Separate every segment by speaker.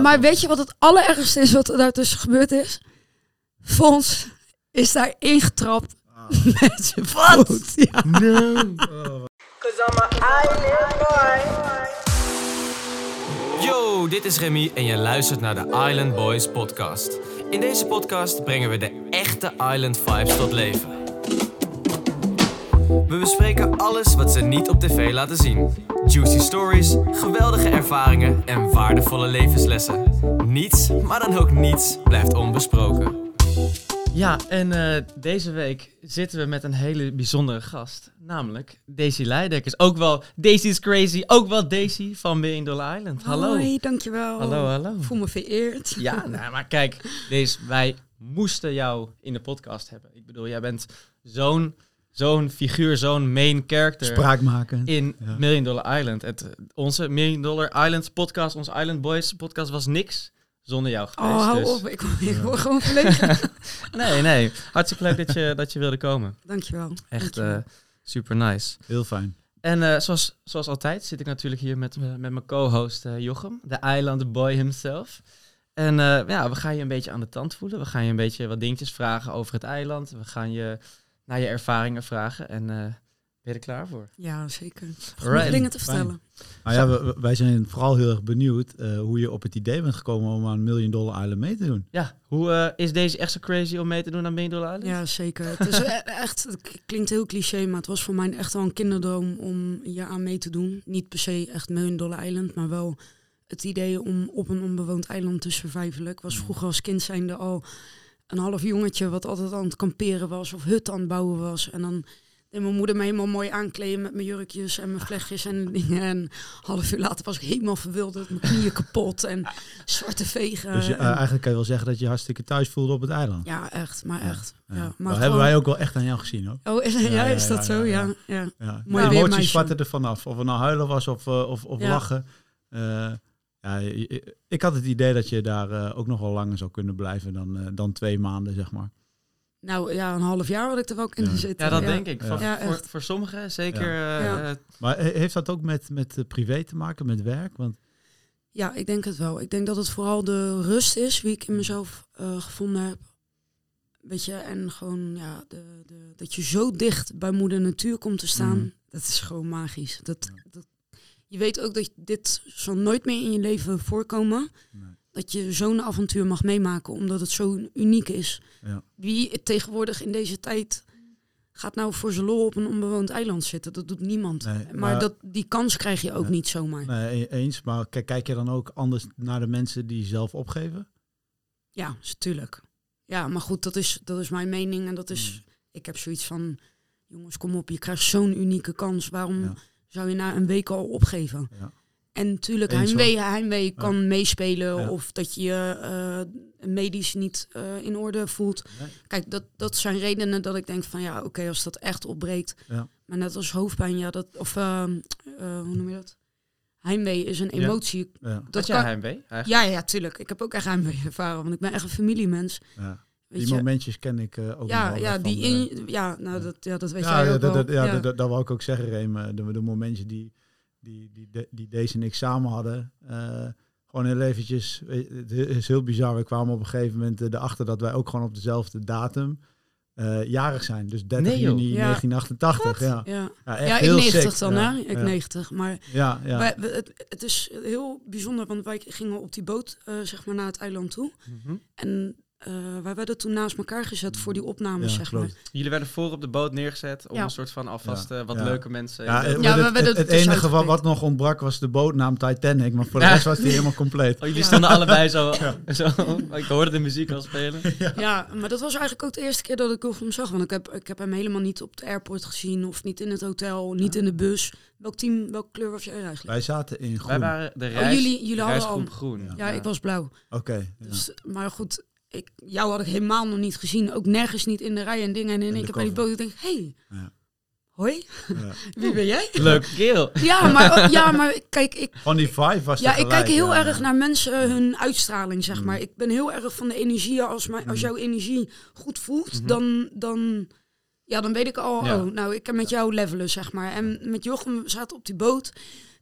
Speaker 1: Maar weet je wat het allerergste is wat er daartussen gebeurd is? Fons is daar ingetrapt met zijn voet. Ja.
Speaker 2: Island boy.
Speaker 3: Yo, dit is Remy en je luistert naar de Island Boys podcast. In deze podcast brengen we de echte Island vibes tot leven. We bespreken alles wat ze niet op tv laten zien. Juicy stories, geweldige ervaringen en waardevolle levenslessen. Niets, maar dan ook niets, blijft onbesproken.
Speaker 4: Ja, en eh, deze week zitten we met een hele bijzondere gast. Namelijk Daisy Leidekkers. Ook wel Daisy's Crazy. Ook wel Daisy van Dollar Island. Hallo.
Speaker 1: Hoi, dankjewel.
Speaker 4: Hallo, hallo.
Speaker 1: Ik voel me vereerd.
Speaker 4: Ja, nou, maar kijk, deze, wij moesten jou in de podcast hebben. Ik bedoel, jij bent zo'n zo'n figuur, zo'n main character
Speaker 5: Spraak maken.
Speaker 4: in
Speaker 5: Ja.
Speaker 4: Million Dollar Island. Het, onze Million Dollar Island podcast, onze Island Boys podcast was niks zonder jou geweest.
Speaker 1: Oh, hou
Speaker 4: dus-
Speaker 1: op. Ik, ik word gewoon verlegen.
Speaker 4: Nee, nee. Hartstikke leuk dat je, dat je wilde komen.
Speaker 1: dankjewel.
Speaker 4: Echt
Speaker 1: Dankjewel.
Speaker 4: eh, super nice.
Speaker 5: Heel fijn.
Speaker 4: En eh, zoals, zoals altijd zit ik natuurlijk hier met, me- met mijn co-host eh, Jochem, de Island Boy himself. En eh, ja, we gaan je een beetje aan de tand voelen. We gaan je een beetje wat dingetjes vragen over het eiland. We gaan je naar je ervaringen vragen. En eh, ben je er klaar voor?
Speaker 1: Ja, zeker.
Speaker 4: Alright.
Speaker 1: dingen te vertellen.
Speaker 5: Nou ja, we- wij zijn vooral heel erg benieuwd eh, hoe je op het idee bent gekomen om aan Million Dollar Island mee te doen.
Speaker 4: Ja, hoe eh, is deze echt zo crazy om mee te doen aan Million Dollar Island?
Speaker 1: Ja, zeker. Het is e- echt, het klinkt heel cliché, maar het was voor mij echt wel een kinderdroom om hier aan mee te doen. Niet per se echt Million Dollar Island, maar wel het idee om op een onbewoond eiland te survivalen. Ik was vroeger als kind zijnde al een half jongetje wat altijd aan het kamperen was of hut aan het bouwen was. En dan deed mijn moeder me helemaal mooi aankleden met mijn jurkjes en mijn vlechtjes en dingen. En een half uur later was ik helemaal verwilderd, mijn knieën kapot en zwarte vegen.
Speaker 5: Dus je, eh,
Speaker 1: en-
Speaker 5: eigenlijk kan je wel zeggen dat je je hartstikke thuis voelde op het eiland.
Speaker 1: ja, echt, maar echt. Ja.
Speaker 5: Ja.
Speaker 1: Maar
Speaker 5: dat
Speaker 1: gewoon-
Speaker 5: hebben wij ook wel echt aan jou gezien hoor.
Speaker 1: Oh, is, ja,
Speaker 5: Ja, ja,
Speaker 1: is dat
Speaker 5: ja,
Speaker 1: zo?
Speaker 5: ja,
Speaker 1: Ja,
Speaker 5: ja.
Speaker 1: ja.
Speaker 5: Ja.
Speaker 1: Mooi
Speaker 5: de
Speaker 1: weer,
Speaker 5: emoties zwarten er vanaf. Of het nou huilen was of, eh, of, of
Speaker 1: Ja.
Speaker 5: lachen. Eh, ja, ik had het idee dat je daar eh, ook nog wel langer zou kunnen blijven dan, eh, dan twee maanden, zeg maar.
Speaker 1: Nou ja, een half jaar had ik er wel kunnen
Speaker 5: Ja.
Speaker 1: zitten.
Speaker 4: Ja, dat denk ik.
Speaker 5: Ja.
Speaker 4: Voor,
Speaker 1: Ja,
Speaker 4: voor, sommigen zeker.
Speaker 5: Ja.
Speaker 4: eh,
Speaker 1: Ja.
Speaker 5: Maar he- heeft dat ook met, met privé te maken, met werk? Want
Speaker 1: Ja, ik denk het wel. Ik denk dat het vooral de rust is wie ik in mezelf eh, gevonden heb. Weet je, en gewoon ja, de, de, dat je zo dicht bij moeder natuur komt te staan,
Speaker 5: Mhm.
Speaker 1: dat is gewoon magisch. Dat, dat, je weet ook dat dit zal nooit meer in je leven voorkomen.
Speaker 5: Nee.
Speaker 1: Dat je zo'n avontuur mag meemaken, omdat het zo uniek is.
Speaker 5: Ja.
Speaker 1: Wie tegenwoordig in deze tijd gaat nou voor zijn lol op een onbewoond eiland zitten? Dat doet niemand.
Speaker 5: Nee,
Speaker 1: maar
Speaker 5: maar-
Speaker 1: dat, die kans krijg je ook
Speaker 5: Nee.
Speaker 1: niet zomaar.
Speaker 5: Nee, e- eens. Maar kijk, kijk je dan ook anders naar de mensen die zelf opgeven?
Speaker 1: Ja, natuurlijk. Ja, maar goed, dat is, dat is mijn mening. En dat is,
Speaker 5: Mm.
Speaker 1: ik heb zoiets van, jongens, kom op, je krijgt zo'n unieke kans. Waarom
Speaker 5: Ja.
Speaker 1: Zou je na een week al opgeven?
Speaker 5: Ja.
Speaker 1: En natuurlijk, heimwee, heimwee kan meespelen.
Speaker 5: Ja.
Speaker 1: Of dat je je eh, medisch niet eh, in orde voelt.
Speaker 5: Nee.
Speaker 1: Kijk, dat, dat zijn redenen dat ik denk van, ja, oké, als dat echt opbreekt.
Speaker 5: Ja.
Speaker 1: Maar net als hoofdpijn, ja, dat, of eh, eh, hoe noem je dat? Heimwee is een emotie.
Speaker 5: Ja,
Speaker 1: Dat
Speaker 4: dat jij
Speaker 1: kan-
Speaker 4: heimwee? eigenlijk?
Speaker 1: Ja, ja, tuurlijk. Ik heb ook echt heimwee ervaren, want ik ben echt een familiemens.
Speaker 5: ja.
Speaker 1: Weet
Speaker 5: Die
Speaker 1: je?
Speaker 5: momentjes ken ik eh, ook nog
Speaker 1: Ja,
Speaker 5: wel
Speaker 1: ja, die in, ja, nou, dat, ja, dat weet
Speaker 5: ja,
Speaker 1: jij
Speaker 5: ja,
Speaker 1: ook
Speaker 5: dat,
Speaker 1: wel.
Speaker 5: dat- ja,
Speaker 1: ja.
Speaker 5: dat- dat- dat wou ik ook zeggen, Reem. eh, De, de momentjes die, die, die, de- die deze en ik samen hadden. eh, gewoon heel eventjes, het is heel bizar. We kwamen op een gegeven moment eh, erachter dat wij ook gewoon op dezelfde datum eh, jarig zijn. Dus 30
Speaker 4: Nee, joh.
Speaker 5: juni
Speaker 1: Ja.
Speaker 5: 1988. Ja,
Speaker 1: ja.
Speaker 5: ja, echt
Speaker 1: ja, ik
Speaker 5: heel
Speaker 1: 90
Speaker 5: sick.
Speaker 1: dan,
Speaker 5: ja,
Speaker 1: hè? Ik
Speaker 5: ja,
Speaker 1: 90. Maar
Speaker 5: Ja, ja.
Speaker 1: wij- we- het, het is heel bijzonder, want wij gingen op die boot, eh, zeg maar, naar het eiland toe.
Speaker 4: Mhm.
Speaker 1: En eh, wij werden toen naast elkaar gezet voor die opnames,
Speaker 5: Ja,
Speaker 1: zeg
Speaker 5: klopt.
Speaker 1: maar.
Speaker 4: Jullie werden voor op de boot neergezet om
Speaker 1: Ja.
Speaker 4: een soort van alvast
Speaker 5: Ja.
Speaker 4: eh, wat
Speaker 5: Ja.
Speaker 4: leuke mensen...
Speaker 5: Ja,
Speaker 4: de-
Speaker 5: het, het,
Speaker 1: dus
Speaker 5: enige wat, wat nog ontbrak was de bootnaam Titanic, maar voor de rest was die helemaal compleet.
Speaker 4: Oh, jullie
Speaker 1: Ja.
Speaker 4: stonden allebei zo, zo. Ik hoorde de muziek al spelen.
Speaker 1: Ja. maar dat was eigenlijk ook de eerste keer dat ik hem zag. Want ik heb, ik heb hem helemaal niet op de airport gezien, of niet in het hotel, niet in de bus. Welk team, welke kleur was jij eigenlijk?
Speaker 5: Wij zaten in groen.
Speaker 4: Wij waren de
Speaker 1: Oh,
Speaker 4: reis,
Speaker 1: jullie, jullie hadden
Speaker 4: reisgroep
Speaker 1: al...
Speaker 4: groen.
Speaker 1: Ja, ik was blauw.
Speaker 5: Oké. ja.
Speaker 1: Dus, maar goed, ik, jou had ik helemaal nog niet gezien. Ook nergens niet in de rij en dingen. En in één keer bij die boot
Speaker 5: cover.
Speaker 1: denk ik, hey,
Speaker 5: Ja.
Speaker 1: hoi,
Speaker 5: Ja.
Speaker 1: wie ben jij?
Speaker 4: Leuk kerel.
Speaker 1: Ja, maar, ja, maar kijk, ik,
Speaker 5: Gewoon die vibe was
Speaker 1: ja, ik kijk heel
Speaker 5: ja.
Speaker 1: erg naar mensen, hun uitstraling, zeg
Speaker 5: Mm.
Speaker 1: maar. Ik ben heel erg van de energie. Als, mijn, als
Speaker 5: Mm.
Speaker 1: jouw energie goed voelt,
Speaker 4: Mhm.
Speaker 1: dan, dan, ja, dan weet ik al,
Speaker 4: Ja.
Speaker 1: oh, nou, ik kan met jou levelen, zeg maar. En met Jochem zaten op die boot.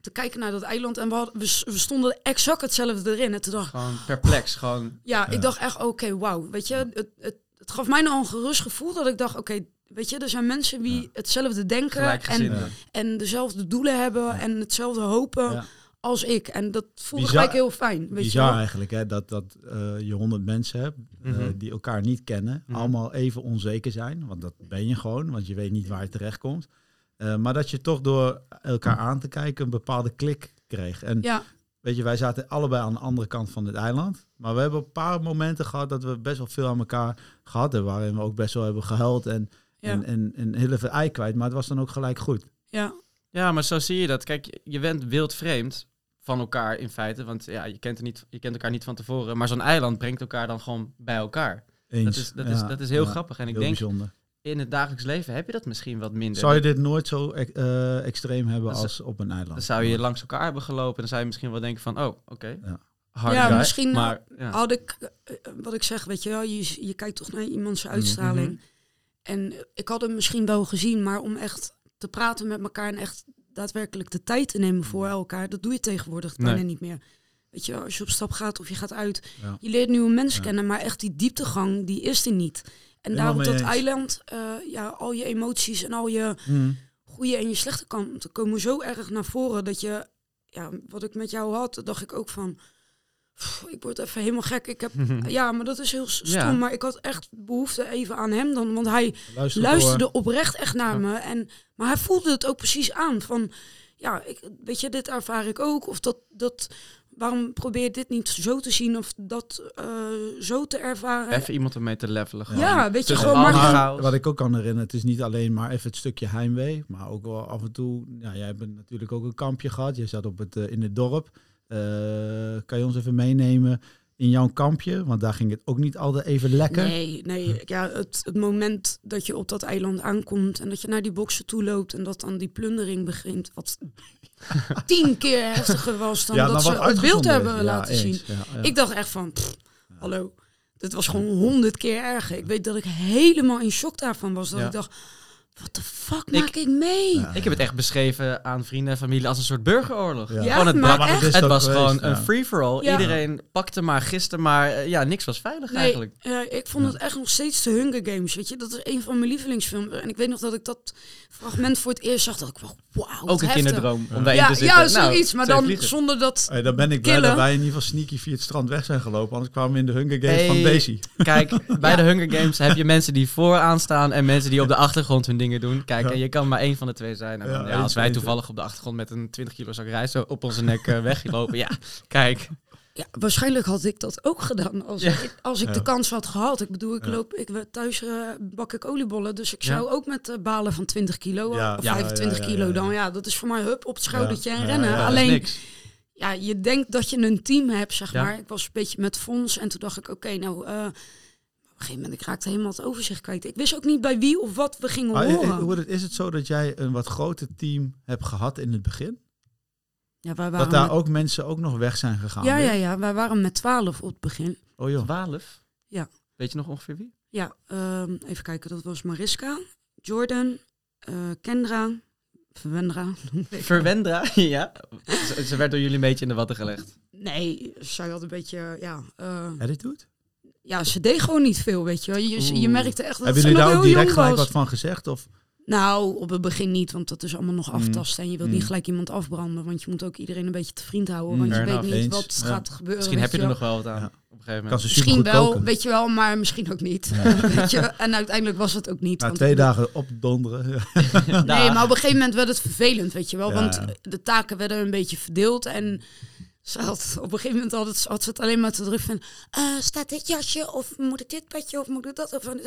Speaker 1: Te kijken naar dat eiland. En we, hadden, we, stonden exact hetzelfde erin. En toen dacht
Speaker 4: Gewoon perplex, gewoon...
Speaker 1: ja,
Speaker 5: Ja.
Speaker 1: ik dacht echt, oké, wauw. Weet je, het, het, het gaf mij nou een gerust gevoel dat ik dacht, oké, weet je, er zijn mensen die
Speaker 5: Ja.
Speaker 1: hetzelfde denken en.
Speaker 5: Ja.
Speaker 1: en dezelfde doelen hebben en hetzelfde hopen
Speaker 5: Ja.
Speaker 1: als ik. En dat voelde
Speaker 5: Bizar-
Speaker 1: gelijk heel fijn. Weet je
Speaker 5: Bizar eigenlijk, hè, dat, dat eh, je honderd mensen hebt eh,
Speaker 4: Mhm.
Speaker 5: die elkaar niet kennen,
Speaker 4: Mhm.
Speaker 5: allemaal even onzeker zijn, want dat ben je gewoon, want je weet niet waar je terechtkomt. Eh maar dat je toch door elkaar aan te kijken een bepaalde klik kreeg. En
Speaker 1: Ja,
Speaker 5: weet je, wij zaten allebei aan de andere kant van het eiland, maar we hebben een paar momenten gehad dat we best wel veel aan elkaar gehad hebben, waarin we ook best wel hebben gehuild en,
Speaker 1: ja,
Speaker 5: en, en, en heel even ei kwijt, maar het was dan ook gelijk goed.
Speaker 1: ja.
Speaker 4: Ja, maar zo zie je dat. Kijk, je- je bent wildvreemd van elkaar in feite. Want ja, je kent, er niet, je kent elkaar niet van tevoren. Maar zo'n eiland brengt elkaar dan gewoon bij elkaar.
Speaker 5: Eens.
Speaker 4: Dat is, dat is, dat is heel
Speaker 5: ja,
Speaker 4: grappig. En ik
Speaker 5: heel
Speaker 4: denk,
Speaker 5: bijzonder.
Speaker 4: In het dagelijks leven heb je dat misschien wat minder.
Speaker 5: Zou je dit nooit zo e- eh, extreem hebben
Speaker 4: Dan
Speaker 5: als op een eiland?
Speaker 4: Dan zou je langs elkaar hebben gelopen. En dan zou je misschien wel denken van, oh, oké.
Speaker 5: Ja.
Speaker 4: Hard
Speaker 1: Ja,
Speaker 4: guy,
Speaker 1: misschien,
Speaker 4: Maar ja.
Speaker 1: had ik, eh, wat ik zeg, weet je wel, je, je kijkt toch naar iemands uitstraling.
Speaker 4: Mhm.
Speaker 1: En ik had hem misschien wel gezien, maar om echt te praten met elkaar en echt daadwerkelijk de tijd te nemen voor elkaar, dat doe je tegenwoordig
Speaker 4: Nee.
Speaker 1: bijna niet meer. Weet je, als je op stap gaat of je gaat uit,
Speaker 5: Ja.
Speaker 1: je leert nieuwe mensen
Speaker 5: Ja.
Speaker 1: kennen, maar echt die dieptegang, die is er niet. En
Speaker 5: Helemaal
Speaker 1: daar op
Speaker 5: mee
Speaker 1: dat eiland, eh, ja, al je emoties en al je
Speaker 5: Mhm.
Speaker 1: goede en je slechte kanten komen zo erg naar voren dat je, ja, wat ik met jou had, dacht ik ook van, pff, ik word even helemaal gek. Ik heb, ja, maar dat is heel stom,
Speaker 4: Ja.
Speaker 1: maar ik had echt behoefte even aan hem dan, want hij
Speaker 5: Luister
Speaker 1: luisterde oprecht echt naar
Speaker 4: Ja.
Speaker 1: me en, maar hij voelde het ook precies aan van, ja, ik, weet je, dit ervaar ik ook, of dat, dat, waarom probeer je dit niet zo te zien of dat eh, zo te ervaren?
Speaker 4: Even iemand ermee te levelen. gewoon.
Speaker 1: Ja, weet je, gewoon maar.
Speaker 5: Wat ik ook kan herinneren, het is niet alleen maar even het stukje heimwee, maar ook wel af en toe. Ja, jij hebt natuurlijk ook een kampje gehad. Je zat op het, eh, in het dorp. Eh, kan je ons even meenemen in jouw kampje? Want daar ging het ook niet altijd even lekker.
Speaker 1: Nee, nee. Ja, het, het moment dat je op dat eiland aankomt en dat je naar die boksen toe loopt en dat dan die plundering begint, wat tien keer heftiger was dan dat ze op beeld hebben.
Speaker 5: Ja,
Speaker 1: laten
Speaker 5: eens.
Speaker 1: zien.
Speaker 5: Ja.
Speaker 1: Ik dacht echt van, pff, hallo, dit was gewoon honderd keer erger. Ik weet dat ik helemaal in shock daarvan was. Dat ik dacht, wat de fuck
Speaker 4: Ik-
Speaker 1: maak ik mee?
Speaker 5: Ja.
Speaker 4: Ik heb het echt beschreven aan vrienden en familie als een soort burgeroorlog.
Speaker 5: Ja.
Speaker 4: Gewoon het,
Speaker 1: maar
Speaker 4: brak- was
Speaker 5: geweest,
Speaker 4: gewoon
Speaker 5: ja.
Speaker 4: een free-for-all.
Speaker 1: Ja.
Speaker 4: Iedereen pakte maar, giste maar. eh, Ja, niks was veilig
Speaker 1: Nee,
Speaker 4: eigenlijk.
Speaker 1: eh, ik vond het echt nog steeds de Hunger Games, weet je. Dat is een van mijn lievelingsfilms. En ik weet nog dat ik dat fragment voor het eerst zag. Dat ik wel, wauw,
Speaker 4: Ook een
Speaker 1: heftig.
Speaker 4: kinderdroom om daarin
Speaker 1: Ja,
Speaker 4: te zitten.
Speaker 1: ja, zoiets.
Speaker 4: Nou,
Speaker 1: maar dan
Speaker 4: vliegen.
Speaker 1: zonder dat...
Speaker 5: Hey, dan ben ik blij
Speaker 1: Killen.
Speaker 5: dat wij in ieder geval sneaky via het strand weg zijn gelopen. Anders kwamen we in de Hunger Games
Speaker 4: Hey.
Speaker 5: van Daisy.
Speaker 4: Kijk, bij de Hunger Games heb je mensen die vooraan staan en mensen die op de achtergrond hun dingen doen. Kijk,
Speaker 5: Ja.
Speaker 4: en je kan maar één van de twee zijn. En
Speaker 5: Ja,
Speaker 4: dan, ja,
Speaker 5: eens,
Speaker 4: als wij toevallig op de achtergrond met een 20 kilo zak rijst zo op onze nek eh, weglopen, ja, kijk.
Speaker 1: Ja, waarschijnlijk had ik dat ook gedaan als
Speaker 4: Ja.
Speaker 1: ik, als ik
Speaker 5: Ja.
Speaker 1: de kans had gehad. Ik bedoel, ik
Speaker 5: Ja.
Speaker 1: loop, ik werd thuis eh, bak ik oliebollen, dus ik
Speaker 4: Ja.
Speaker 1: zou ook met eh, balen van 20 kilo
Speaker 5: Ja,
Speaker 1: of
Speaker 5: ja,
Speaker 1: 25
Speaker 5: ja, ja,
Speaker 1: kilo
Speaker 5: ja.
Speaker 1: dan. Ja, dat is voor mij hup op het schoudertje
Speaker 5: Ja,
Speaker 1: en rennen. Alleen, ja, je denkt dat je een team hebt, zeg
Speaker 4: Ja.
Speaker 1: maar. Ik was een beetje met Fons en toen dacht ik, oké, nou, eh, op een gegeven moment, ik raakte helemaal het overzicht kwijt. Ik wist ook niet bij wie of wat we gingen
Speaker 5: Maar, eh,
Speaker 1: horen.
Speaker 5: eh, hoe het- is het zo dat jij een wat groter team hebt gehad in het begin?
Speaker 1: ja, wij
Speaker 5: Dat
Speaker 1: waren
Speaker 5: daar
Speaker 1: met,
Speaker 5: ook mensen ook nog weg zijn gegaan?
Speaker 1: ja,
Speaker 5: weer?
Speaker 1: ja, ja, wij waren met 12 op het begin.
Speaker 5: Oh joh.
Speaker 4: 12?
Speaker 1: Ja.
Speaker 4: Weet je nog ongeveer wie?
Speaker 1: Ja, ehm, even kijken, dat was Mariska, Jordan, eh, Kendra, Verwendra.
Speaker 4: Verwendra, ja. Ze, ze werd door jullie een beetje in de watten gelegd.
Speaker 1: Nee, zij had een beetje, ja, eh,
Speaker 5: Attitude?
Speaker 1: Ja, ze deed gewoon niet veel, weet je. wel. Je, je merkte echt dat
Speaker 5: Hebben
Speaker 1: ze
Speaker 5: jullie
Speaker 1: nog
Speaker 5: daar ook direct gelijk
Speaker 1: was.
Speaker 5: wat van gezegd? Of?
Speaker 1: Nou, op het begin niet, want dat is allemaal nog
Speaker 5: Mm.
Speaker 1: aftasten. En je wilt
Speaker 5: Mm.
Speaker 1: niet gelijk iemand afbranden, want je moet ook iedereen een beetje te vriend houden.
Speaker 5: Mm.
Speaker 1: Want je weet niet
Speaker 5: Eens.
Speaker 1: wat
Speaker 5: Ja.
Speaker 1: gaat gebeuren.
Speaker 4: Misschien heb je er nog wel wat aan
Speaker 5: Ja.
Speaker 4: op een gegeven moment.
Speaker 1: Misschien wel,
Speaker 5: koken.
Speaker 1: weet je wel, maar misschien ook niet. weet je? En uiteindelijk was het ook niet.
Speaker 5: Na
Speaker 1: want
Speaker 5: twee dagen opdonderen.
Speaker 1: Nee, maar op een gegeven moment werd het vervelend, weet je wel.
Speaker 5: Ja,
Speaker 1: Want de taken werden een beetje verdeeld. En ze had, op een gegeven moment had, het, had ze het alleen maar te druk van... eh, staat dit jasje? Of moet ik dit petje? Of moet ik dat? Of,
Speaker 4: Gewoon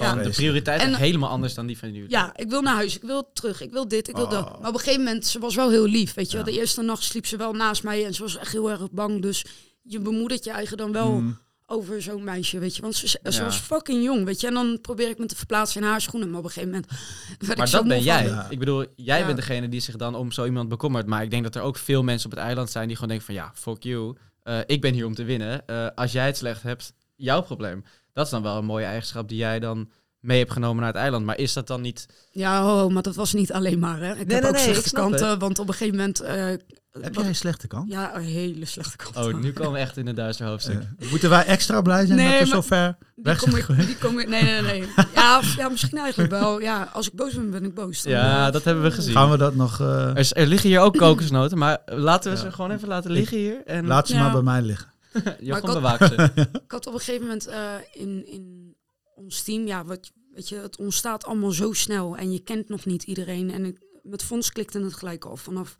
Speaker 1: ja,
Speaker 4: de prioriteit
Speaker 1: En-
Speaker 4: is helemaal anders dan die van jullie.
Speaker 1: ja, ik wil naar huis. Ik wil terug. Ik wil dit. Ik wil
Speaker 5: Oh.
Speaker 1: dat. Maar op een gegeven moment, ze was wel heel lief. Weet je wel.
Speaker 5: Ja.
Speaker 1: De eerste nacht sliep ze wel naast mij. En ze was echt heel erg bang. Dus je bemoedert je eigen dan wel
Speaker 5: Mm.
Speaker 1: Over zo'n meisje, weet je. Want ze, ze
Speaker 4: Ja.
Speaker 1: was fucking jong, weet je. En dan probeer ik me te verplaatsen in haar schoenen. Maar op een gegeven moment
Speaker 4: Maar dat ben jij.
Speaker 5: Ja.
Speaker 4: Ik bedoel, jij
Speaker 1: Ja.
Speaker 4: bent degene die zich dan om zo iemand bekommert. Maar ik denk dat er ook veel mensen op het eiland zijn die gewoon denken van... Ja, fuck you. Eh, ik ben hier om te winnen. Eh, als jij het slecht hebt, jouw probleem. Dat is dan wel een mooie eigenschap die jij dan mee hebt genomen naar het eiland. Maar is dat dan niet...
Speaker 1: Ja, oh, maar dat was niet alleen maar. Hè. Ik
Speaker 4: Nee,
Speaker 1: heb
Speaker 4: nee,
Speaker 1: ook
Speaker 4: nee,
Speaker 1: slechte kanten, want op een gegeven moment... eh,
Speaker 5: Heb jij een slechte kant?
Speaker 1: Ja, een hele slechte kant.
Speaker 4: Oh, nu komen we echt in een duister hoofdstuk.
Speaker 5: Moeten wij extra blij zijn
Speaker 1: Nee,
Speaker 5: dat we zo ver weg
Speaker 1: kom
Speaker 5: zijn
Speaker 1: ik,
Speaker 5: geweest?
Speaker 1: die kom ik, nee, nee, nee. Ja, of- ja, misschien eigenlijk wel. Ja, als ik boos ben, ben ik boos. Dan,
Speaker 4: Ja, dat hebben we gezien.
Speaker 5: Gaan we dat nog... eh,
Speaker 4: Er, er liggen hier ook kokosnoten, maar laten we
Speaker 5: Ja.
Speaker 4: ze gewoon even laten liggen hier. En
Speaker 5: laat ze
Speaker 1: Ja.
Speaker 5: maar bij mij liggen.
Speaker 4: Jochem bewaakt ze.
Speaker 1: Ik had op een gegeven moment eh, in, in ons team, ja, wat, weet je, het ontstaat allemaal zo snel en je kent nog niet iedereen. En ik, met Fons klikte het gelijk al vanaf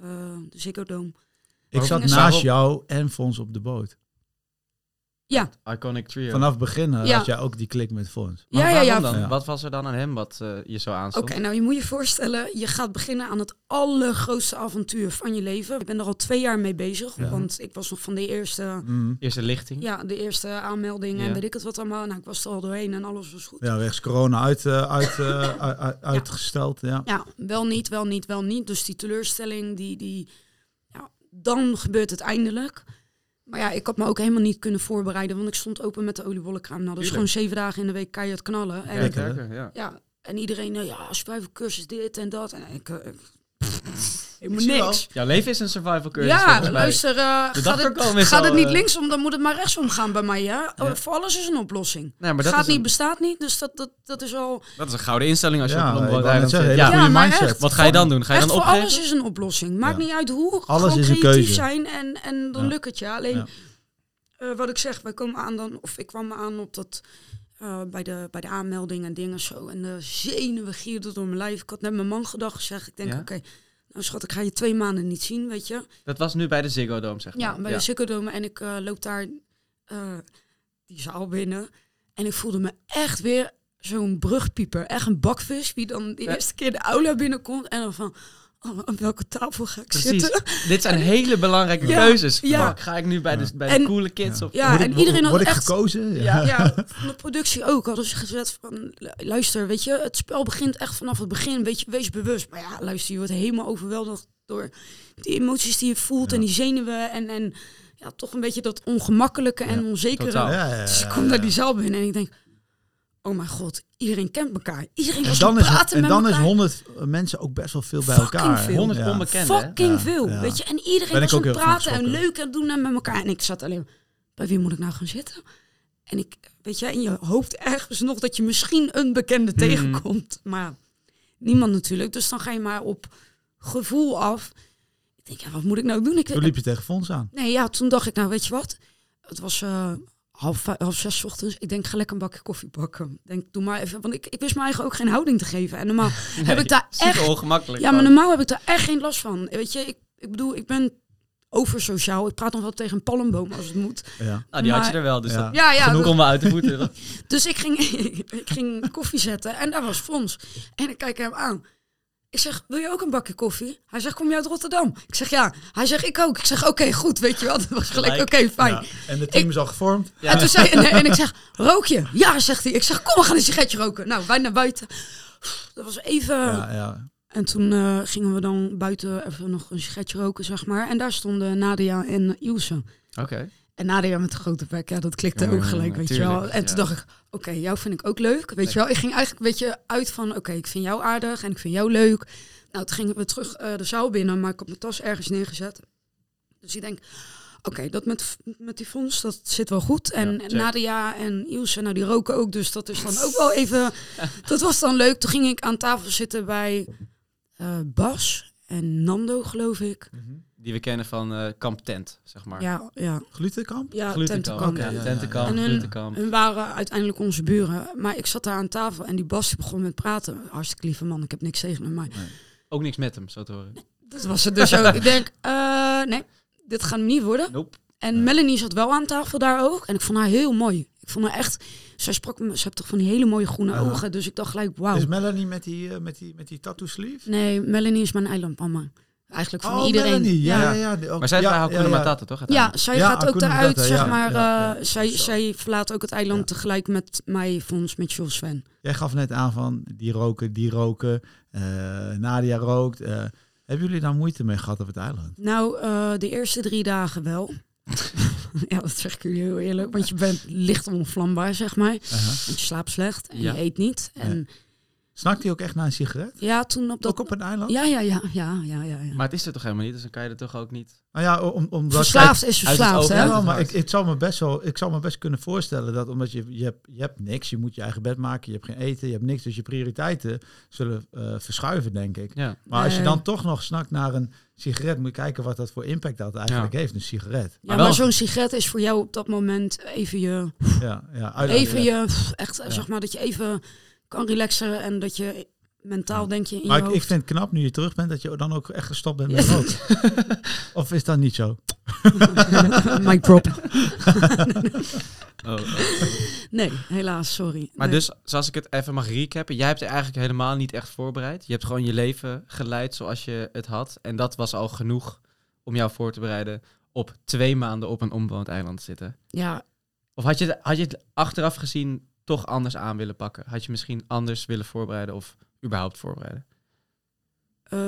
Speaker 1: de Ziggo Dome.
Speaker 5: Ik zat naast jou en Fons op de boot.
Speaker 1: Ja,
Speaker 4: Iconic trio.
Speaker 5: Vanaf het begin eh,
Speaker 1: Ja.
Speaker 5: had jij ook die klik met Fons.
Speaker 4: Maar
Speaker 1: ja, ja, ja.
Speaker 4: dan?
Speaker 5: Ja.
Speaker 4: Wat was er dan aan hem wat eh, je zo
Speaker 1: Oké,
Speaker 4: aanstond?
Speaker 1: nou je moet je voorstellen, je gaat beginnen aan het allergrootste avontuur van je leven. Ik ben er al twee jaar mee bezig,
Speaker 5: Ja.
Speaker 1: want ik was nog van de eerste,
Speaker 5: Mm.
Speaker 4: Eerste lichting.
Speaker 1: ja, de eerste aanmelding en weet ik het wat allemaal. Nou, ik was er al doorheen en alles was goed.
Speaker 5: Ja, wegens corona uit, eh, uit- uitgesteld. Ja.
Speaker 1: Ja, wel niet, wel niet, wel niet. Dus die teleurstelling, die, die, ja, dan gebeurt het eindelijk. Maar ja, ik had me ook helemaal niet kunnen voorbereiden, want ik stond open met de oliebollenkraam. Nou, dat is gewoon zeven dagen in de week keihard knallen. En,
Speaker 5: Kijk,
Speaker 1: ja.
Speaker 5: hè?
Speaker 4: Ja.
Speaker 1: en iedereen, eh, ja, cursus dit en dat. En ik, eh, niks.
Speaker 4: Jouw leven is een survival cursus
Speaker 1: Ja, luister, eh, gaat, het, gaat
Speaker 4: al,
Speaker 1: het niet
Speaker 4: eh,
Speaker 1: linksom, dan moet het maar rechtsom gaan bij mij, ja?
Speaker 4: Ja.
Speaker 1: Voor alles is een oplossing.
Speaker 4: Nee, maar dat
Speaker 1: gaat
Speaker 4: is,
Speaker 1: niet,
Speaker 4: een,
Speaker 1: bestaat niet, dus dat, dat, dat is al...
Speaker 4: dat is een gouden instelling als je
Speaker 5: Ja,
Speaker 4: op een eiland zit. Ja.
Speaker 5: goede
Speaker 1: maar
Speaker 5: mindset.
Speaker 1: echt,
Speaker 4: Wat ga je dan doen? Ga je
Speaker 1: Echt
Speaker 4: dan
Speaker 1: voor
Speaker 4: opgeven?
Speaker 1: alles is een oplossing. Maakt
Speaker 5: Ja.
Speaker 1: niet uit hoe.
Speaker 5: Alles
Speaker 1: gewoon
Speaker 5: is een
Speaker 1: creatief
Speaker 5: keuze.
Speaker 1: zijn en, en dan
Speaker 5: Ja.
Speaker 1: lukt het je. Alleen,
Speaker 5: Ja.
Speaker 1: eh, wat ik zeg, wij komen aan dan, of ik kwam aan op dat, eh, bij, de, bij de aanmelding en dingen zo. En de zenuwen gierden door mijn lijf. Ik had net mijn man gedacht gezegd. Ik denk,
Speaker 4: Ja?
Speaker 1: oké, nou schat, ik ga je twee maanden niet zien, weet je.
Speaker 4: Dat was nu bij de Ziggo Dome, zeg maar.
Speaker 1: Ja, bij de Ziggo Dome. En ik eh, loop daar eh, die zaal binnen. En ik voelde me echt weer zo'n brugpieper. Echt een bakvis, wie dan de
Speaker 4: Ja.
Speaker 1: eerste keer de aula binnenkomt. En dan van, oh, aan welke tafel ga ik
Speaker 4: Precies.
Speaker 1: zitten?
Speaker 4: Dit zijn hele belangrijke
Speaker 1: Ja,
Speaker 4: keuzes.
Speaker 1: ja.
Speaker 4: Ga ik nu bij de, bij de
Speaker 1: En-
Speaker 4: coole kids
Speaker 5: Ja.
Speaker 4: of...
Speaker 1: Ja,
Speaker 5: Word
Speaker 1: en
Speaker 5: ik-
Speaker 1: iedereen had echt...
Speaker 5: gekozen?
Speaker 1: Ja, ja, van de productie ook hadden ze gezet van, lu- luister, weet je, het spel begint echt vanaf het begin, weet je, wees bewust. Maar ja, luister, je wordt helemaal overweldigd door die emoties die je voelt en die zenuwen en, en ja, toch een beetje dat ongemakkelijke en
Speaker 5: Ja,
Speaker 1: onzekere.
Speaker 4: totaal.
Speaker 5: Ja, ja, ja,
Speaker 1: Dus ik kom naar die zaal binnen en ik denk, oh mijn god, iedereen kent elkaar. Iedereen
Speaker 5: En
Speaker 1: was
Speaker 5: dan,
Speaker 1: aan
Speaker 5: is,
Speaker 1: het praten
Speaker 5: en dan is
Speaker 1: elkaar.
Speaker 5: honderd mensen ook best wel veel bij
Speaker 1: Fucking
Speaker 5: elkaar.
Speaker 1: veel.
Speaker 4: 100
Speaker 5: Ja.
Speaker 4: onbekenden, hè?
Speaker 1: Fucking
Speaker 5: Ja,
Speaker 1: veel,
Speaker 5: ja.
Speaker 1: weet je. En iedereen
Speaker 5: Ben
Speaker 1: was aan het praten en
Speaker 5: geschrokken.
Speaker 1: leuk aan het doen en met elkaar. En ik zat alleen, bij wie moet ik nou gaan zitten? En ik, weet je, in je hoofd ergens nog dat je misschien een bekende
Speaker 5: Hmm.
Speaker 1: tegenkomt. Maar niemand natuurlijk. Dus dan ga je maar op gevoel af. Ik denk, ja, wat moet ik nou doen? Ik,
Speaker 5: Toen liep je tegen Fons aan.
Speaker 1: Nee, ja, toen dacht ik, nou weet je wat? Het was eh, half, vijf, half zes 's ochtends. Ik denk, ga lekker een bakje koffie pakken. Ik Denk, doe maar even. Want ik, ik wist me eigenlijk ook geen houding te geven. En normaal heb ik daar echt...
Speaker 4: ongemakkelijk.
Speaker 1: Ja, maar normaal heb ik daar echt geen last van. Weet je, ik, ik bedoel, ik ben over sociaal. Ik praat nog wel tegen een palmboom als het moet.
Speaker 5: Ja.
Speaker 4: Nou, die had je er wel, dus
Speaker 5: Ja.
Speaker 4: dat
Speaker 1: Ja, ja.
Speaker 4: genoeg om me uit de voeten.
Speaker 1: Dus ik ging, ik ging koffie zetten en daar was Fons. En ik kijk hem aan. Ik zeg, wil je ook een bakje koffie? Hij zegt, kom je uit Rotterdam? Ik zeg, ja. Hij zegt, ik ook. Ik zeg, oké, goed, weet je wel. Dat was gelijk, oké, fijn.
Speaker 5: Ja. En het team
Speaker 1: Ik-
Speaker 5: is al gevormd.
Speaker 4: Ja.
Speaker 1: En toen zei en, en ik zeg, rook je? Ja, zegt hij. Ik zeg, kom, we gaan een sigaretje roken. Nou, wij naar buiten. Dat was even...
Speaker 5: Ja, ja.
Speaker 1: En toen eh, gingen we dan buiten even nog een sigaretje roken, zeg maar. En daar stonden Nadia en Ilse.
Speaker 4: Oké.
Speaker 1: En Nadia met de grote bek, ja, dat klikte
Speaker 4: Ja,
Speaker 1: ook gelijk, weet je wel. En toen dacht ik, oké, jou vind ik ook leuk, weet je wel. Ik ging eigenlijk een beetje uit van, oké, ik vind jou aardig en ik vind jou leuk. Nou, toen gingen we terug eh, de zaal binnen, maar ik had mijn tas ergens neergezet. Dus ik denk, oké, dat met, met die fonds, dat zit wel goed. En. Nadia en Ilse, nou, die roken ook, dus dat is dan ook wel even... dat was dan leuk. Toen ging ik aan tafel zitten bij eh, Bas en Nando, geloof ik.
Speaker 4: Die we kennen van eh Kamp Tent, zeg maar.
Speaker 1: Ja, ja,
Speaker 5: Glutenkamp?
Speaker 1: ja,
Speaker 4: Glutenkamp.
Speaker 1: tentenkamp.
Speaker 4: Ja,
Speaker 5: ja, ja.
Speaker 4: Tentenkamp,
Speaker 1: En hun-
Speaker 4: Glutenkamp.
Speaker 1: Hun waren uiteindelijk onze buren. Maar ik zat daar aan tafel en die Bas begon met praten. Hartstikke lieve man, ik heb niks tegen hem. Maar
Speaker 4: Ook niks met hem, zo te horen.
Speaker 1: dat was het dus ook. Ik denk, eh, nee, dit gaat hem niet worden.
Speaker 4: Nope.
Speaker 1: En Melanie zat wel aan tafel daar ook. En ik vond haar heel mooi. Ik vond haar echt... Zij sprak me... Ze heeft toch van die hele mooie groene ogen. Dus ik dacht gelijk, wauw.
Speaker 5: Is Melanie met die, eh, met die, met die tattoo sleeve?
Speaker 1: Nee, Melanie is mijn eilandmama. Eigenlijk van
Speaker 5: oh,
Speaker 1: iedereen.
Speaker 5: Melanie. Ja,
Speaker 1: ja.
Speaker 5: ja, ook-
Speaker 4: Maar zij is
Speaker 5: ja,
Speaker 4: bij Hakuna
Speaker 5: ja.
Speaker 4: Matata, toch?
Speaker 1: Ja, zij
Speaker 5: Ja,
Speaker 1: gaat ook daaruit, zeg
Speaker 5: ja,
Speaker 1: maar.
Speaker 5: ja,
Speaker 1: eh, zij,
Speaker 5: Zo.
Speaker 1: zij verlaat ook het eiland
Speaker 5: Ja.
Speaker 1: tegelijk met mij, Fons, met Jules Sven.
Speaker 5: Jij gaf net aan van die roken, die roken. eh, Nadia rookt. eh. hebben jullie daar moeite mee gehad op het eiland?
Speaker 1: Nou, eh, de eerste drie dagen wel. ja, dat zeg ik jullie heel eerlijk. Want je bent licht onvlambaar, zeg maar. Want je slaapt slecht en
Speaker 4: Ja.
Speaker 1: je eet niet. En
Speaker 5: Snakt hij ook echt naar een sigaret?
Speaker 1: ja, toen op dat...
Speaker 5: Ook op een eiland?
Speaker 1: Ja, ja, ja, ja, ja, ja.
Speaker 4: Maar het is er toch helemaal niet, dus dan kan je er toch ook niet...
Speaker 5: Nou ja, om, omdat
Speaker 1: Verslaafd is verslaafd, hè?
Speaker 5: Ja, maar ik, ik, zou me best wel, ik zou me best kunnen voorstellen dat omdat je, je, hebt, je hebt niks, je moet je eigen bed maken, je hebt geen eten, je hebt niks, dus je prioriteiten zullen eh, verschuiven, denk ik.
Speaker 4: Ja.
Speaker 5: Maar als je dan toch nog snakt naar een sigaret, moet je kijken wat dat voor impact dat eigenlijk heeft, een sigaret.
Speaker 1: Ja,
Speaker 4: Maar
Speaker 1: maar zo'n sigaret is voor jou op dat moment even je...
Speaker 5: Ja, ja,
Speaker 1: Even je... Echt, zeg maar, dat je even kan relaxen en dat je mentaal denk je in
Speaker 5: Maar
Speaker 1: je
Speaker 5: ik,
Speaker 1: hoofd...
Speaker 5: ik vind het knap nu je terug bent dat je dan ook echt gestopt bent met roken. of is dat niet zo?
Speaker 1: Mic drop.
Speaker 4: Oh, oh.
Speaker 1: Nee, helaas, sorry.
Speaker 4: Maar
Speaker 1: Nee.
Speaker 4: dus, zoals ik het even mag recappen, jij hebt er eigenlijk helemaal niet echt voorbereid. Je hebt gewoon je leven geleid zoals je het had. En dat was al genoeg om jou voor te bereiden op twee maanden op een onbewoond eiland zitten.
Speaker 1: Ja,
Speaker 4: Of had je, had je het achteraf gezien toch anders aan willen pakken? Had je misschien anders willen voorbereiden of überhaupt voorbereiden?
Speaker 1: eh,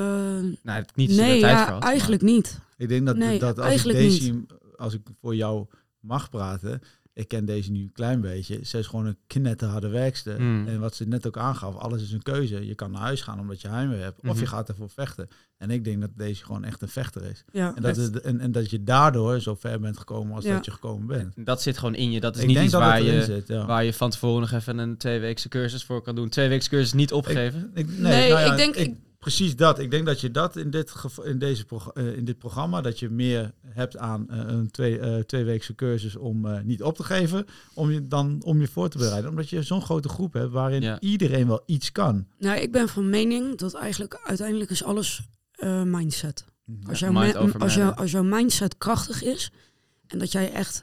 Speaker 4: Nou, het niet
Speaker 1: nee,
Speaker 4: tijd
Speaker 1: ja,
Speaker 4: voor had,
Speaker 1: eigenlijk niet.
Speaker 5: Ik denk dat,
Speaker 1: Nee,
Speaker 5: dat als ik Daisy, als ik voor jou mag praten, ik ken deze nu een klein beetje. Ze is gewoon een knetterharde werkster.
Speaker 4: Mm.
Speaker 5: En wat ze net ook aangaf, alles is een keuze. Je kan naar huis gaan omdat je heimwee hebt. Of je
Speaker 4: Mhm.
Speaker 5: gaat ervoor vechten. En ik denk dat deze gewoon echt een vechter is.
Speaker 1: Ja.
Speaker 5: En dat, het, en, en dat je daardoor zo ver bent gekomen als
Speaker 1: Ja.
Speaker 5: dat je gekomen bent.
Speaker 4: Dat zit gewoon in je. Dat is
Speaker 5: ik
Speaker 4: niet iets waar je,
Speaker 5: zit. Ja.
Speaker 4: waar je van tevoren nog even een tweeweekse cursus voor kan doen. Twee weken cursus niet opgeven.
Speaker 5: Ik, nee,
Speaker 1: Nee,
Speaker 5: nou ja,
Speaker 1: ik denk- ik-
Speaker 5: precies dat. Ik denk dat je dat in dit, geval- in deze prog- eh, in dit programma, dat je meer hebt aan eh, een twee, eh tweeweekse cursus om eh, niet op te geven, om je dan om je voor te bereiden. Omdat je zo'n grote groep hebt waarin
Speaker 4: Ja.
Speaker 5: iedereen wel iets kan.
Speaker 1: Nou, ik ben van mening dat eigenlijk uiteindelijk is alles eh, mindset. Als, jouw
Speaker 4: mind
Speaker 1: ma-
Speaker 4: over
Speaker 1: als, jouw,
Speaker 4: matter.
Speaker 1: als jouw mindset krachtig is en dat jij echt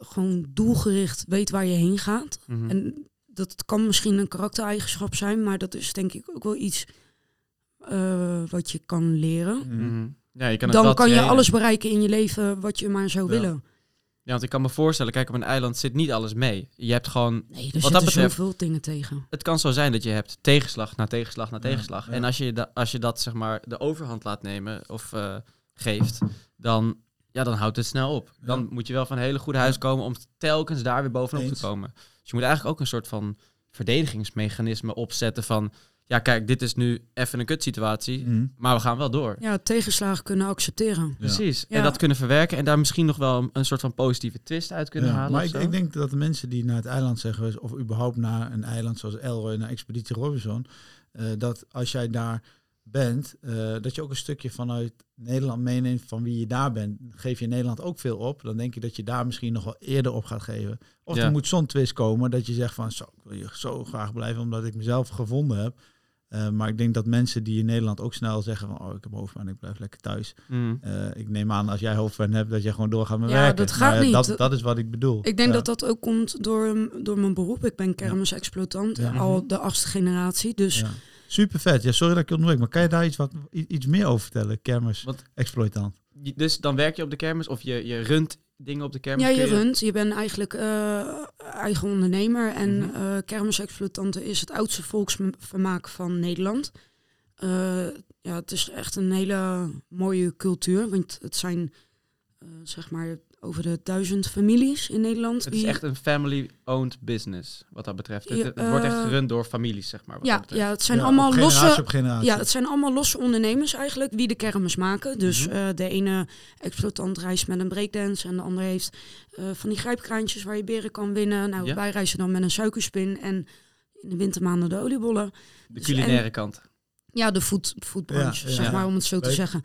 Speaker 1: gewoon doelgericht weet waar je heen gaat.
Speaker 4: Mhm.
Speaker 1: En dat kan misschien een karaktereigenschap zijn, maar dat is denk ik ook wel iets eh, wat je kan leren.
Speaker 4: Mhm. Ja, je kan
Speaker 1: Dan kan je alles bereiken in je leven wat je maar zou
Speaker 5: Ja.
Speaker 1: willen.
Speaker 4: Ja, want ik kan me voorstellen, kijk, op een eiland zit niet alles mee. Je hebt gewoon,
Speaker 1: Nee, er
Speaker 4: Wat
Speaker 1: zitten
Speaker 4: dat betreft-
Speaker 1: zoveel dingen tegen.
Speaker 4: het kan zo zijn dat je hebt tegenslag na tegenslag na tegenslag.
Speaker 5: ja.
Speaker 4: En als je, da- als je dat, zeg maar, de overhand laat nemen of eh, geeft, dan, ja, dan houdt het snel op. Dan moet je wel van een hele goede huis komen om telkens daar weer bovenop
Speaker 5: Eens.
Speaker 4: te komen. Dus je moet eigenlijk ook een soort van verdedigingsmechanisme opzetten van, ja, kijk, dit is nu even een kutsituatie,
Speaker 5: Mhm.
Speaker 4: maar we gaan wel door.
Speaker 1: Ja, tegenslagen kunnen accepteren.
Speaker 4: Precies.
Speaker 1: Ja.
Speaker 4: En dat kunnen verwerken en daar misschien nog wel een, soort van positieve twist uit kunnen
Speaker 5: Ja,
Speaker 4: halen.
Speaker 5: maar ik, ik denk dat de mensen die naar het eiland zijn geweest, of überhaupt naar een eiland zoals Elroy, naar Expeditie Robinson, eh, dat als jij daar bent, eh, dat je ook een stukje vanuit Nederland meeneemt van wie je daar bent. Geef je in Nederland ook veel op, dan denk je dat je daar misschien nog wel eerder op gaat geven. Of
Speaker 4: Ja.
Speaker 5: er moet zo'n twist komen dat je zegt van, zo, ik wil hier zo graag blijven omdat ik mezelf gevonden heb. Eh, maar ik denk dat mensen die in Nederland ook snel zeggen van, oh, ik heb hoofdpijn, ik blijf lekker thuis.
Speaker 4: Mm.
Speaker 5: Eh, ik neem aan als jij hoofdpijn hebt dat jij gewoon doorgaat met
Speaker 1: Ja,
Speaker 5: werken.
Speaker 1: dat gaat
Speaker 5: Maar
Speaker 1: niet.
Speaker 5: Dat, dat is wat ik bedoel.
Speaker 1: Ik denk
Speaker 5: Ja.
Speaker 1: dat dat ook komt door, door mijn beroep. Ik ben kermisexploitant,
Speaker 5: Ja.
Speaker 1: al de achtste generatie. Dus
Speaker 5: Ja. Super vet. Ja, sorry dat ik je onderbreek, maar kan je daar iets, wat, iets meer over vertellen? Kermis,
Speaker 4: Wat-
Speaker 5: exploitant.
Speaker 4: Je- Dus dan werk je op de kermis of je, je runt dingen op de kermis.
Speaker 1: ja, je runt. Je bent eigenlijk eh, eigen ondernemer. En eh kermisexploitanten is het oudste volksvermaak van Nederland. Eh, ja, het is echt een hele mooie cultuur. Want het zijn zeg maar over de duizend families in Nederland.
Speaker 4: Het is
Speaker 1: die-
Speaker 4: echt een family-owned business, wat dat betreft. Het, wordt echt
Speaker 1: eh,
Speaker 4: gerund door families, zeg maar. Wat
Speaker 1: ja,
Speaker 4: dat betreft.
Speaker 1: ja, het zijn
Speaker 5: Ja,
Speaker 1: allemaal losse... Ja, het zijn allemaal losse ondernemers eigenlijk, wie de kermis maken. Dus
Speaker 4: Mhm.
Speaker 1: eh, de ene exploitant reist met een breakdance en de andere heeft eh, van die grijpkraantjes waar je beren kan winnen. Nou,
Speaker 4: Ja.
Speaker 1: wij reizen dan met een suikerspin en in de wintermaanden de oliebollen.
Speaker 4: de
Speaker 1: dus-
Speaker 4: culinaire kant.
Speaker 1: Ja, de
Speaker 5: Ja,
Speaker 1: zeg
Speaker 4: ja.
Speaker 1: maar, om het zo te zeggen.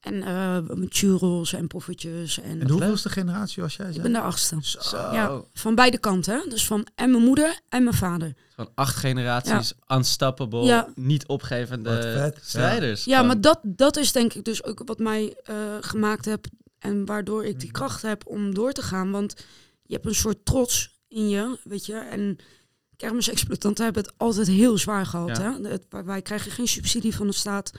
Speaker 1: En eh met churros en poffertjes. En,
Speaker 5: En hoeveelste generatie was jij?
Speaker 1: ik
Speaker 5: zei?
Speaker 1: ben de achtste.
Speaker 4: Zo.
Speaker 1: Ja, van beide kanten. Hè? Dus van en mijn moeder en mijn vader.
Speaker 4: Van acht generaties, unstoppable,
Speaker 1: Ja.
Speaker 4: niet opgevende strijders.
Speaker 1: Ja, maar dat, dat is denk ik dus ook wat mij eh, gemaakt heb en waardoor ik die kracht heb om door te gaan. Want je hebt een soort trots in je, weet je. En kermisexploitanten hebben het altijd heel zwaar gehad.
Speaker 4: Ja.
Speaker 1: Hè? Het- wij krijgen geen subsidie van de staat.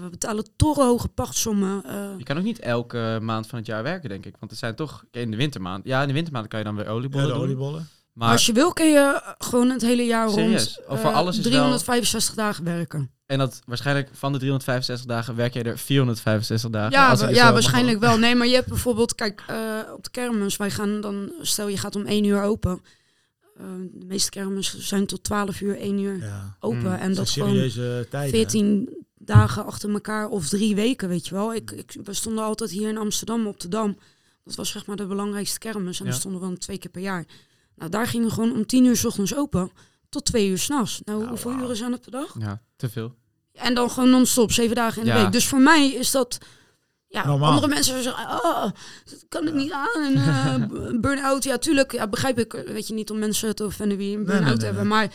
Speaker 1: We betalen torenhoge pachtsommen. eh.
Speaker 4: Je kan ook niet elke maand van het jaar werken, denk ik. Want er zijn toch in de wintermaand. Ja, in de wintermaand kan je dan weer oliebollen
Speaker 5: Ja, de
Speaker 4: doen.
Speaker 5: oliebollen.
Speaker 4: Maar
Speaker 1: Als je wil, kun je gewoon het hele jaar
Speaker 4: Serieus?
Speaker 1: rond
Speaker 4: Over
Speaker 1: eh,
Speaker 4: alles is wel-
Speaker 1: 365 dagen werken.
Speaker 4: En dat waarschijnlijk van de 365 dagen werk jij er 465 dagen.
Speaker 1: Ja,
Speaker 4: als het
Speaker 1: ja waarschijnlijk wel. Nee, maar je hebt bijvoorbeeld, kijk, eh, op de kermis, wij gaan dan, stel je gaat om 1 uur open. Eh, de meeste kermissen zijn tot 12 uur, 1 uur
Speaker 5: Ja.
Speaker 1: open.
Speaker 4: Mm,
Speaker 1: en
Speaker 5: Dat
Speaker 1: dat
Speaker 5: is
Speaker 1: gewoon
Speaker 5: serieuze tijden.
Speaker 1: 14 dagen achter elkaar of drie weken, weet je wel. Ik, ik, we stonden altijd hier in Amsterdam op de Dam. Dat was zeg maar de belangrijkste kermis. En
Speaker 4: Ja.
Speaker 1: dan stonden we dan twee keer per jaar. Nou, daar gingen we gewoon om 10 uur 's ochtends open tot twee uur s'nachts. Nou,
Speaker 5: Nou,
Speaker 1: hoeveel uren zijn het per dag?
Speaker 4: Ja, te veel.
Speaker 1: En dan gewoon non-stop, zeven dagen in de
Speaker 4: Ja.
Speaker 1: week. Dus voor mij is dat... Ja,
Speaker 5: Normaal.
Speaker 1: andere mensen zeggen, oh, dat kan ik niet aan. En, eh, burn-out, ja, tuurlijk, ja, begrijp ik. eh, Weet je, niet om mensen te offenden wie een burn-out
Speaker 5: nee, nee,
Speaker 1: hebben.
Speaker 5: nee.
Speaker 1: Maar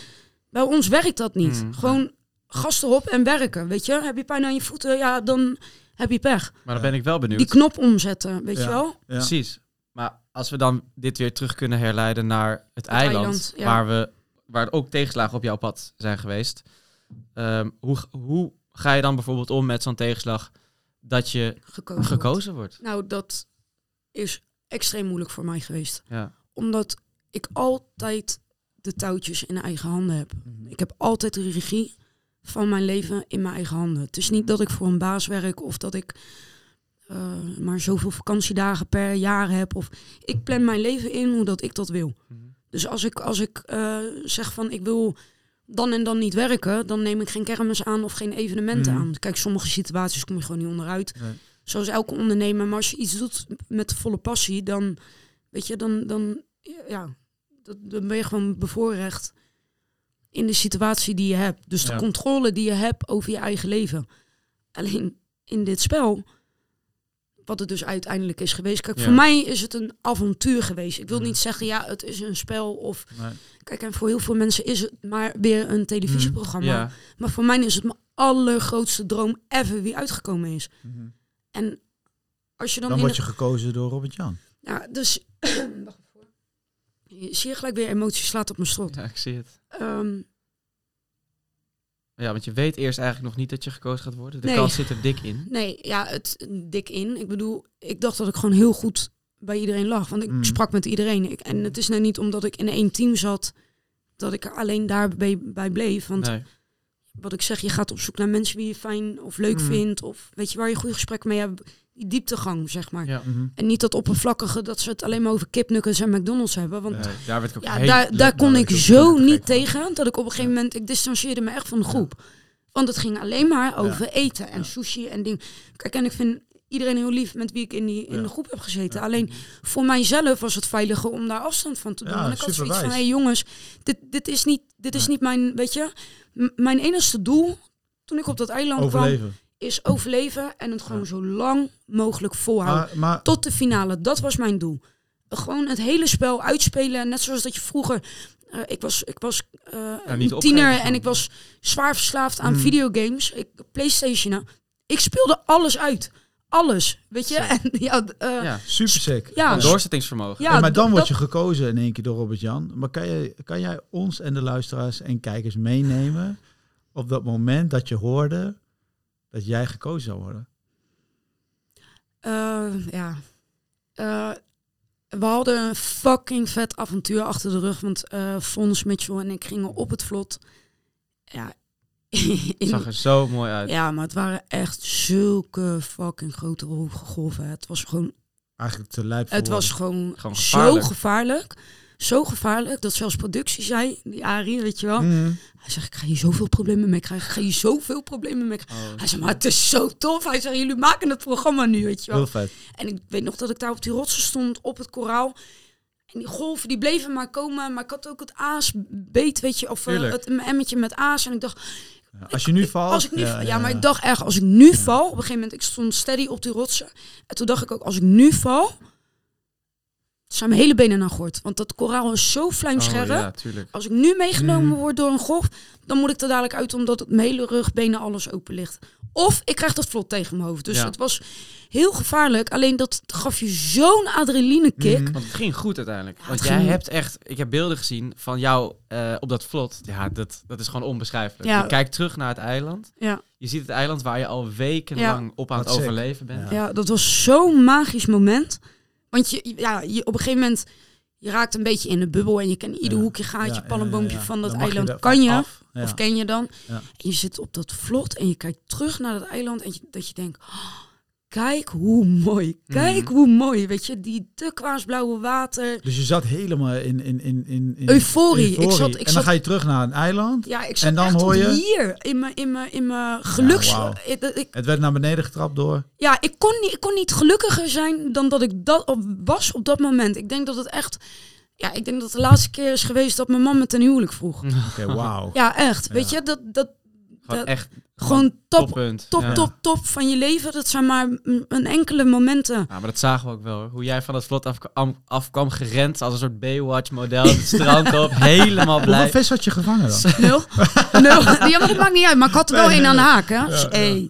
Speaker 1: bij ons werkt dat niet.
Speaker 4: Mm.
Speaker 1: Gewoon gas erop en werken, weet je. Heb je pijn aan je voeten, ja, dan heb je pech.
Speaker 4: Maar dan ben ik wel benieuwd.
Speaker 1: Die knop omzetten, weet
Speaker 5: Ja.
Speaker 1: je wel.
Speaker 5: Ja.
Speaker 4: Precies. Maar als we dan dit weer terug kunnen herleiden naar het, eiland,
Speaker 1: eiland, ja.
Speaker 4: waar, we, waar ook tegenslagen op jouw pad zijn geweest. Ehm, hoe, hoe ga je dan bijvoorbeeld om met zo'n tegenslag dat je
Speaker 1: Gekozen. wordt.
Speaker 4: gekozen wordt?
Speaker 1: Nou, dat is extreem moeilijk voor mij geweest.
Speaker 4: Ja.
Speaker 1: Omdat ik altijd de touwtjes in eigen handen heb.
Speaker 5: Mhm.
Speaker 1: Ik heb altijd de regie van mijn leven in mijn eigen handen. Het is niet dat ik voor een baas werk of dat ik eh, maar zoveel vakantiedagen per jaar heb. Of ik plan mijn leven in hoe dat ik dat wil.
Speaker 4: Mhm.
Speaker 1: Dus als ik, als ik eh, zeg van ik wil dan en dan niet werken, dan neem ik geen kermis aan of geen evenementen
Speaker 5: Mhm.
Speaker 1: aan. Kijk, sommige situaties kom je gewoon niet onderuit.
Speaker 5: Nee.
Speaker 1: Zoals elke ondernemer. Maar als je iets doet met volle passie, dan weet je, dan, dan ja, dan ben je gewoon bevoorrecht in de situatie die je hebt. Dus de
Speaker 4: Ja.
Speaker 1: controle die je hebt over je eigen leven. Alleen in dit spel, wat het dus uiteindelijk is geweest. Kijk,
Speaker 4: Ja.
Speaker 1: voor mij is het een avontuur geweest. Ik wil niet zeggen, ja, het is een spel of
Speaker 5: Nee.
Speaker 1: Kijk, en voor heel veel mensen is het maar weer een televisieprogramma.
Speaker 4: Ja.
Speaker 1: Maar voor mij is het mijn allergrootste droom ever wie uitgekomen is.
Speaker 5: Mhm.
Speaker 1: En als je dan,
Speaker 5: Dan word je gekozen door Robert Jan.
Speaker 1: Ja, dus... Wacht even hoor. Je zie je gelijk weer emoties slaat op mijn strot.
Speaker 4: ja, ik zie het.
Speaker 1: Ehm,
Speaker 4: Ja, want je weet eerst eigenlijk nog niet dat je gekozen gaat worden. De
Speaker 1: Nee.
Speaker 4: kans zit er dik in.
Speaker 1: nee, ja, het dik in. Ik bedoel, ik dacht dat ik gewoon heel goed bij iedereen lag. Want ik
Speaker 5: Mm.
Speaker 1: sprak met iedereen. Ik, en het is nou niet omdat ik in één team zat... dat ik er alleen daarbij bij bleef. Want
Speaker 4: Nee.
Speaker 1: wat ik zeg, je gaat op zoek naar mensen wie je fijn of leuk
Speaker 4: Mm.
Speaker 1: vindt. Of weet je waar je goede gesprekken mee hebt. Die dieptegang, zeg maar.
Speaker 4: Ja.
Speaker 5: Mhm.
Speaker 1: En niet dat oppervlakkige dat ze het alleen maar over kipnuggets en McDonald's hebben. Want
Speaker 4: Nee, daar werd ik ook
Speaker 1: ja, daar, daar kon ik zo niet tegen. Dat ik op een gegeven moment, ik distancieerde me echt van de groep. Want het ging alleen maar over eten en sushi en dingen. Kijk, en ik vind iedereen heel lief met wie ik in, die, in
Speaker 5: Ja.
Speaker 1: de groep heb gezeten.
Speaker 5: Ja.
Speaker 1: Alleen voor mijzelf was het veiliger om daar afstand van te doen. En ik had zoiets van, hé hey, jongens, dit, dit is, niet, dit is niet mijn, weet je. mijn enigste doel toen ik op dat eiland kwam. Is overleven en het gewoon
Speaker 5: Ja.
Speaker 1: zo lang mogelijk volhouden.
Speaker 5: Maar, maar
Speaker 1: Tot de finale, dat was mijn doel. Gewoon het hele spel uitspelen, net zoals dat je vroeger... eh, ik was, ik was eh, een tiener en ik was zwaar verslaafd aan
Speaker 5: Mm.
Speaker 1: videogames. Ik, Playstation. Ik speelde alles uit. Alles, weet je? En, ja, eh,
Speaker 4: Ja,
Speaker 5: super sick.
Speaker 1: ja,
Speaker 4: een doorzettingsvermogen.
Speaker 1: Ja,
Speaker 5: Ja, maar dan word je gekozen in één keer door Robert Jan. Maar kan, je, kan jij ons en de luisteraars en kijkers meenemen op dat moment dat je hoorde dat jij gekozen zou worden?
Speaker 1: Eh, ja. Eh, we hadden een fucking vet avontuur achter de rug. Want eh Fons, Mitchell en ik gingen op het vlot. Ja.
Speaker 4: Het zag er zo mooi uit.
Speaker 1: ja, maar het waren echt zulke fucking grote hoge golven. Het was gewoon,
Speaker 5: Eigenlijk te lijp voor
Speaker 1: het was gewoon,
Speaker 4: Gewoon
Speaker 1: zo
Speaker 4: gevaarlijk.
Speaker 1: Zo gevaarlijk dat zelfs productie zei, die Arie, weet je wel.
Speaker 5: Mhm.
Speaker 1: Hij zegt, ik ga hier zoveel problemen mee krijgen. Ik ga hier zoveel problemen mee krijgen.
Speaker 4: Oh,
Speaker 1: Hij zegt, maar het is zo tof. Hij zegt, jullie maken het programma nu, weet je wel.
Speaker 5: Heel vet.
Speaker 1: En ik weet nog dat ik daar op die rotsen stond, op het koraal. En die golven, die bleven maar komen. Maar ik had ook het aasbeet, weet je. Of eh, het emmetje met aas. En ik dacht,
Speaker 5: Ja, als je nu valt...
Speaker 1: als ik nu, ja, maar ik dacht echt, als ik nu val... Op een gegeven moment, ik stond steady op die rotsen. En toen dacht ik ook, als ik nu val... zijn mijn hele benen naar gort. Want dat koraal is zo
Speaker 4: oh,
Speaker 1: vlijmscherp.
Speaker 4: ja, tuurlijk.
Speaker 1: Als ik nu meegenomen
Speaker 5: Mm.
Speaker 1: word door een golf, dan moet ik er dadelijk uit omdat het mijn hele rug, benen, alles open ligt. Of ik krijg dat vlot tegen mijn hoofd. Dus
Speaker 4: Ja.
Speaker 1: het was heel gevaarlijk. Alleen dat gaf je zo'n adrenaline kick.
Speaker 5: Mhm.
Speaker 4: Want het ging goed uiteindelijk.
Speaker 1: Ja,
Speaker 4: Want jij
Speaker 1: ging-
Speaker 4: hebt echt... Ik heb beelden gezien van jou eh, op dat vlot. Ja, dat, dat is gewoon onbeschrijfelijk.
Speaker 1: Ja.
Speaker 4: Je kijkt terug naar het eiland.
Speaker 1: Ja.
Speaker 4: Je ziet het eiland waar je al wekenlang op aan het overleven bent.
Speaker 5: Ja.
Speaker 1: Ja, dat was zo'n magisch moment. Want je, ja, je, op een gegeven moment, je raakt een beetje in de bubbel en je kan ieder
Speaker 5: Ja.
Speaker 1: hoekje, gaatje,
Speaker 5: Ja,
Speaker 1: palmboompje van dat eiland. kan je,
Speaker 5: af.
Speaker 1: Of ken je dan? En je zit op dat vlot en je kijkt terug naar dat eiland en je, dat je denkt, "Oh, kijk hoe mooi, kijk
Speaker 4: Mhm.
Speaker 1: hoe mooi, weet je, die turquoise-blauwe water.
Speaker 5: Dus je zat helemaal in, in, in, in, in
Speaker 1: Euforie. Ik zat- ik
Speaker 5: en dan
Speaker 1: zat-
Speaker 5: ga je terug naar een eiland.
Speaker 1: Ja, ik zat
Speaker 5: En dan
Speaker 1: echt
Speaker 5: hoor je-
Speaker 1: hier in mijn, in mijn, in mijn geluks...
Speaker 5: Ja,
Speaker 1: ik, ik-
Speaker 5: Het werd naar beneden getrapt door.
Speaker 1: ja, ik kon, niet, ik kon niet gelukkiger zijn dan dat ik dat op, was op dat moment. Ik denk dat het echt... Ja, ik denk dat de laatste keer is geweest dat mijn man me ten huwelijk vroeg.
Speaker 5: Oké, wauw.
Speaker 1: Ja, echt.
Speaker 5: Ja.
Speaker 1: Weet je, dat, dat
Speaker 4: Gewoon
Speaker 1: Dat-
Speaker 4: echt
Speaker 1: gewoon top,
Speaker 4: toppunt.
Speaker 1: top,
Speaker 4: ja.
Speaker 1: top, top van je leven. Dat zijn maar een enkele momenten.
Speaker 4: Ja, maar dat zagen we ook wel. hoor. Hoe jij van dat vlot af, af, afkwam gerend als een soort Baywatch-model. Het strand op, helemaal
Speaker 5: Hoeveel
Speaker 4: blij.
Speaker 5: vis had je gevangen dan?
Speaker 1: Nul. Nul. Ja, maar dat maakt niet uit. Maar ik had er wel één aan de haak, hè. Dus,
Speaker 5: Ja,
Speaker 1: hey,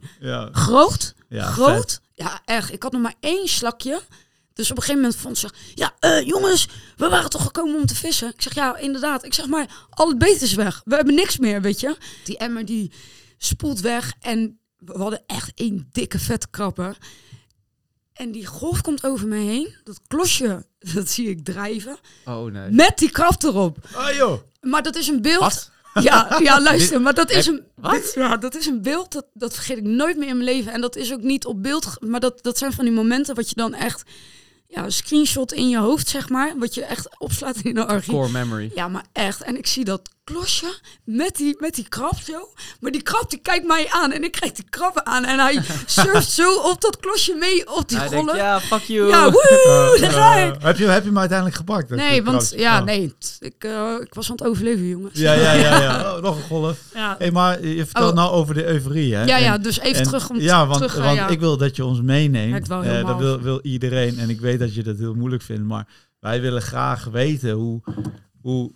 Speaker 1: Groot.
Speaker 5: ja
Speaker 1: groot. Ja, echt. Ik had nog maar één slakje. Dus op een gegeven moment vond ze, ja, eh, jongens, we waren toch gekomen om te vissen? Ik zeg, ja, inderdaad. Ik zeg maar, al het beet is weg. We hebben niks meer, weet je. Die emmer die spoelt weg en we hadden echt één dikke vette krabber. En die golf komt over me heen. Dat klosje, dat zie ik drijven.
Speaker 4: Oh nee.
Speaker 1: Met die krab erop.
Speaker 5: Oh joh.
Speaker 1: Maar dat is een beeld.
Speaker 4: Wat?
Speaker 1: Ja, ja, luister, maar dat is een,
Speaker 4: wat?
Speaker 1: dit- ja, dat is een beeld, dat, dat vergeet ik nooit meer in mijn leven. En dat is ook niet op beeld, maar dat, dat zijn van die momenten wat je dan echt, ja, een screenshot in je hoofd, zeg maar. Wat je echt opslaat in een archief.
Speaker 4: Core memory.
Speaker 1: Ja, maar echt. En ik zie dat klosje met die, met die krab zo. Maar die krab die kijkt mij aan en ik krijg die krab aan. En hij surft zo op dat klosje mee op die
Speaker 4: Hij denkt, ja, fuck you.
Speaker 1: ja, woe, daar ga ik.
Speaker 5: Eh, heb, je, heb je hem uiteindelijk gepakt? dat
Speaker 1: Nee, want ja,
Speaker 5: Oh.
Speaker 1: nee, t- ik, eh, ik was aan het overleven, jongens.
Speaker 5: Ja, ja, ja. ja. Oh, nog een golf.
Speaker 1: Ja.
Speaker 5: hey, maar je vertelt
Speaker 1: Oh.
Speaker 5: nou over de euforie, hè?
Speaker 1: Ja, ja, dus even
Speaker 5: en-
Speaker 1: terug om
Speaker 5: Ja, want,
Speaker 1: terug, eh,
Speaker 5: want
Speaker 1: ja.
Speaker 5: ik wil dat je ons meeneemt.
Speaker 1: Ja,
Speaker 5: Eh, dat wil, wil iedereen. En ik weet dat je dat heel moeilijk vindt. Maar wij willen graag weten hoe, hoe,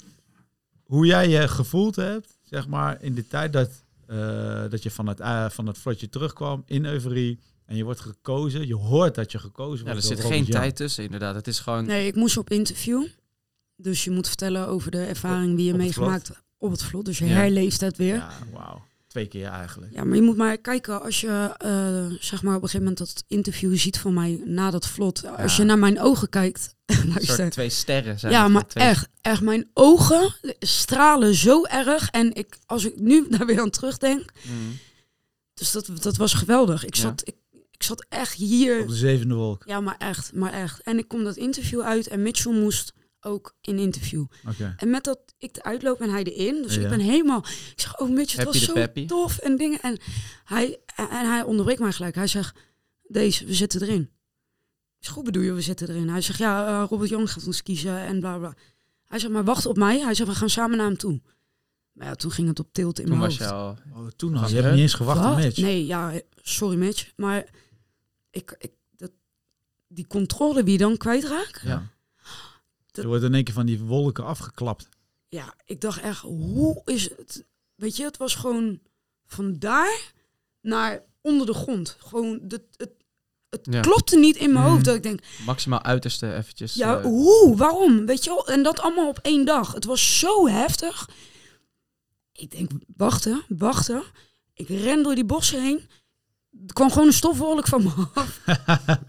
Speaker 5: hoe jij je gevoeld hebt. Zeg maar in de tijd dat, eh, dat je van het, eh, van het vlotje terugkwam in euforie. En je wordt gekozen. Je hoort dat je gekozen
Speaker 4: Ja,
Speaker 5: wordt.
Speaker 4: er
Speaker 5: door
Speaker 4: zit geen
Speaker 5: Jan.
Speaker 4: tijd tussen, inderdaad. Het is gewoon...
Speaker 1: Nee, ik moest op interview. Dus je moet vertellen over de ervaring die je meegemaakt op het vlot. Dus je
Speaker 4: Ja.
Speaker 1: herleeft het weer. Ja.
Speaker 5: Ja, wauw. Twee keer eigenlijk.
Speaker 1: maar je moet maar kijken als je eh, zeg maar op een gegeven moment dat interview ziet van mij na dat vlot. Als
Speaker 5: Ja.
Speaker 1: je naar mijn ogen kijkt. Luister.
Speaker 4: soort twee sterren zijn
Speaker 1: Ja, maar
Speaker 4: twee-
Speaker 1: echt, echt, mijn ogen stralen zo erg. En ik, als ik nu daar weer aan terugdenk,
Speaker 4: Mm.
Speaker 1: dus dat, dat was geweldig. Ik
Speaker 4: Ja.
Speaker 1: zat, ik, ik zat echt hier.
Speaker 5: Op de zevende wolk.
Speaker 1: Ja, maar echt, maar echt. En ik kom dat interview uit en Mitchell moest ook in interview.
Speaker 5: Oké.
Speaker 1: En met dat ik eruit loop en hij erin, dus
Speaker 5: Ja.
Speaker 1: ik ben helemaal, ik zeg, oh Mitchell, het
Speaker 4: Happy
Speaker 1: was
Speaker 4: de
Speaker 1: zo
Speaker 4: peppy.
Speaker 1: tof en dingen. En hij, en hij onderbreekt mij gelijk. Hij zegt, deze, we zitten erin. Is goed bedoel je, we zitten erin. Hij zegt, ja, eh, Robert Jong gaat ons kiezen en bla bla. Hij zegt, maar wacht op mij. Hij zegt, we gaan samen naar hem toe. Maar ja, toen ging het op tilt in
Speaker 4: Toen
Speaker 1: mijn
Speaker 4: was
Speaker 1: hoofd.
Speaker 4: je al...
Speaker 5: Oh, toen.
Speaker 4: Was
Speaker 5: Je hebt niet eens gewacht op? Mitch.
Speaker 1: Nee, ja, sorry Mitch. Maar ik, ik, dat, die controle die je dan kwijtraakt.
Speaker 5: Ja.
Speaker 1: Dat-
Speaker 5: Je wordt in één keer van die wolken afgeklapt.
Speaker 1: Ja, ik dacht echt, hoe is het? Weet je, het was gewoon van daar naar onder de grond. Gewoon, de, het, het
Speaker 4: Ja.
Speaker 1: klopte niet in mijn
Speaker 5: Mhm.
Speaker 1: hoofd. Dat ik denk,
Speaker 4: Maximaal uiterste eventjes...
Speaker 1: ja,
Speaker 4: eh,
Speaker 1: hoe? Waarom? Weet je wel? En dat allemaal op één dag. Het was zo heftig. Ik denk, wachten, wachten. Ik ren door die bossen heen. Er kwam gewoon een stofwolk van me af.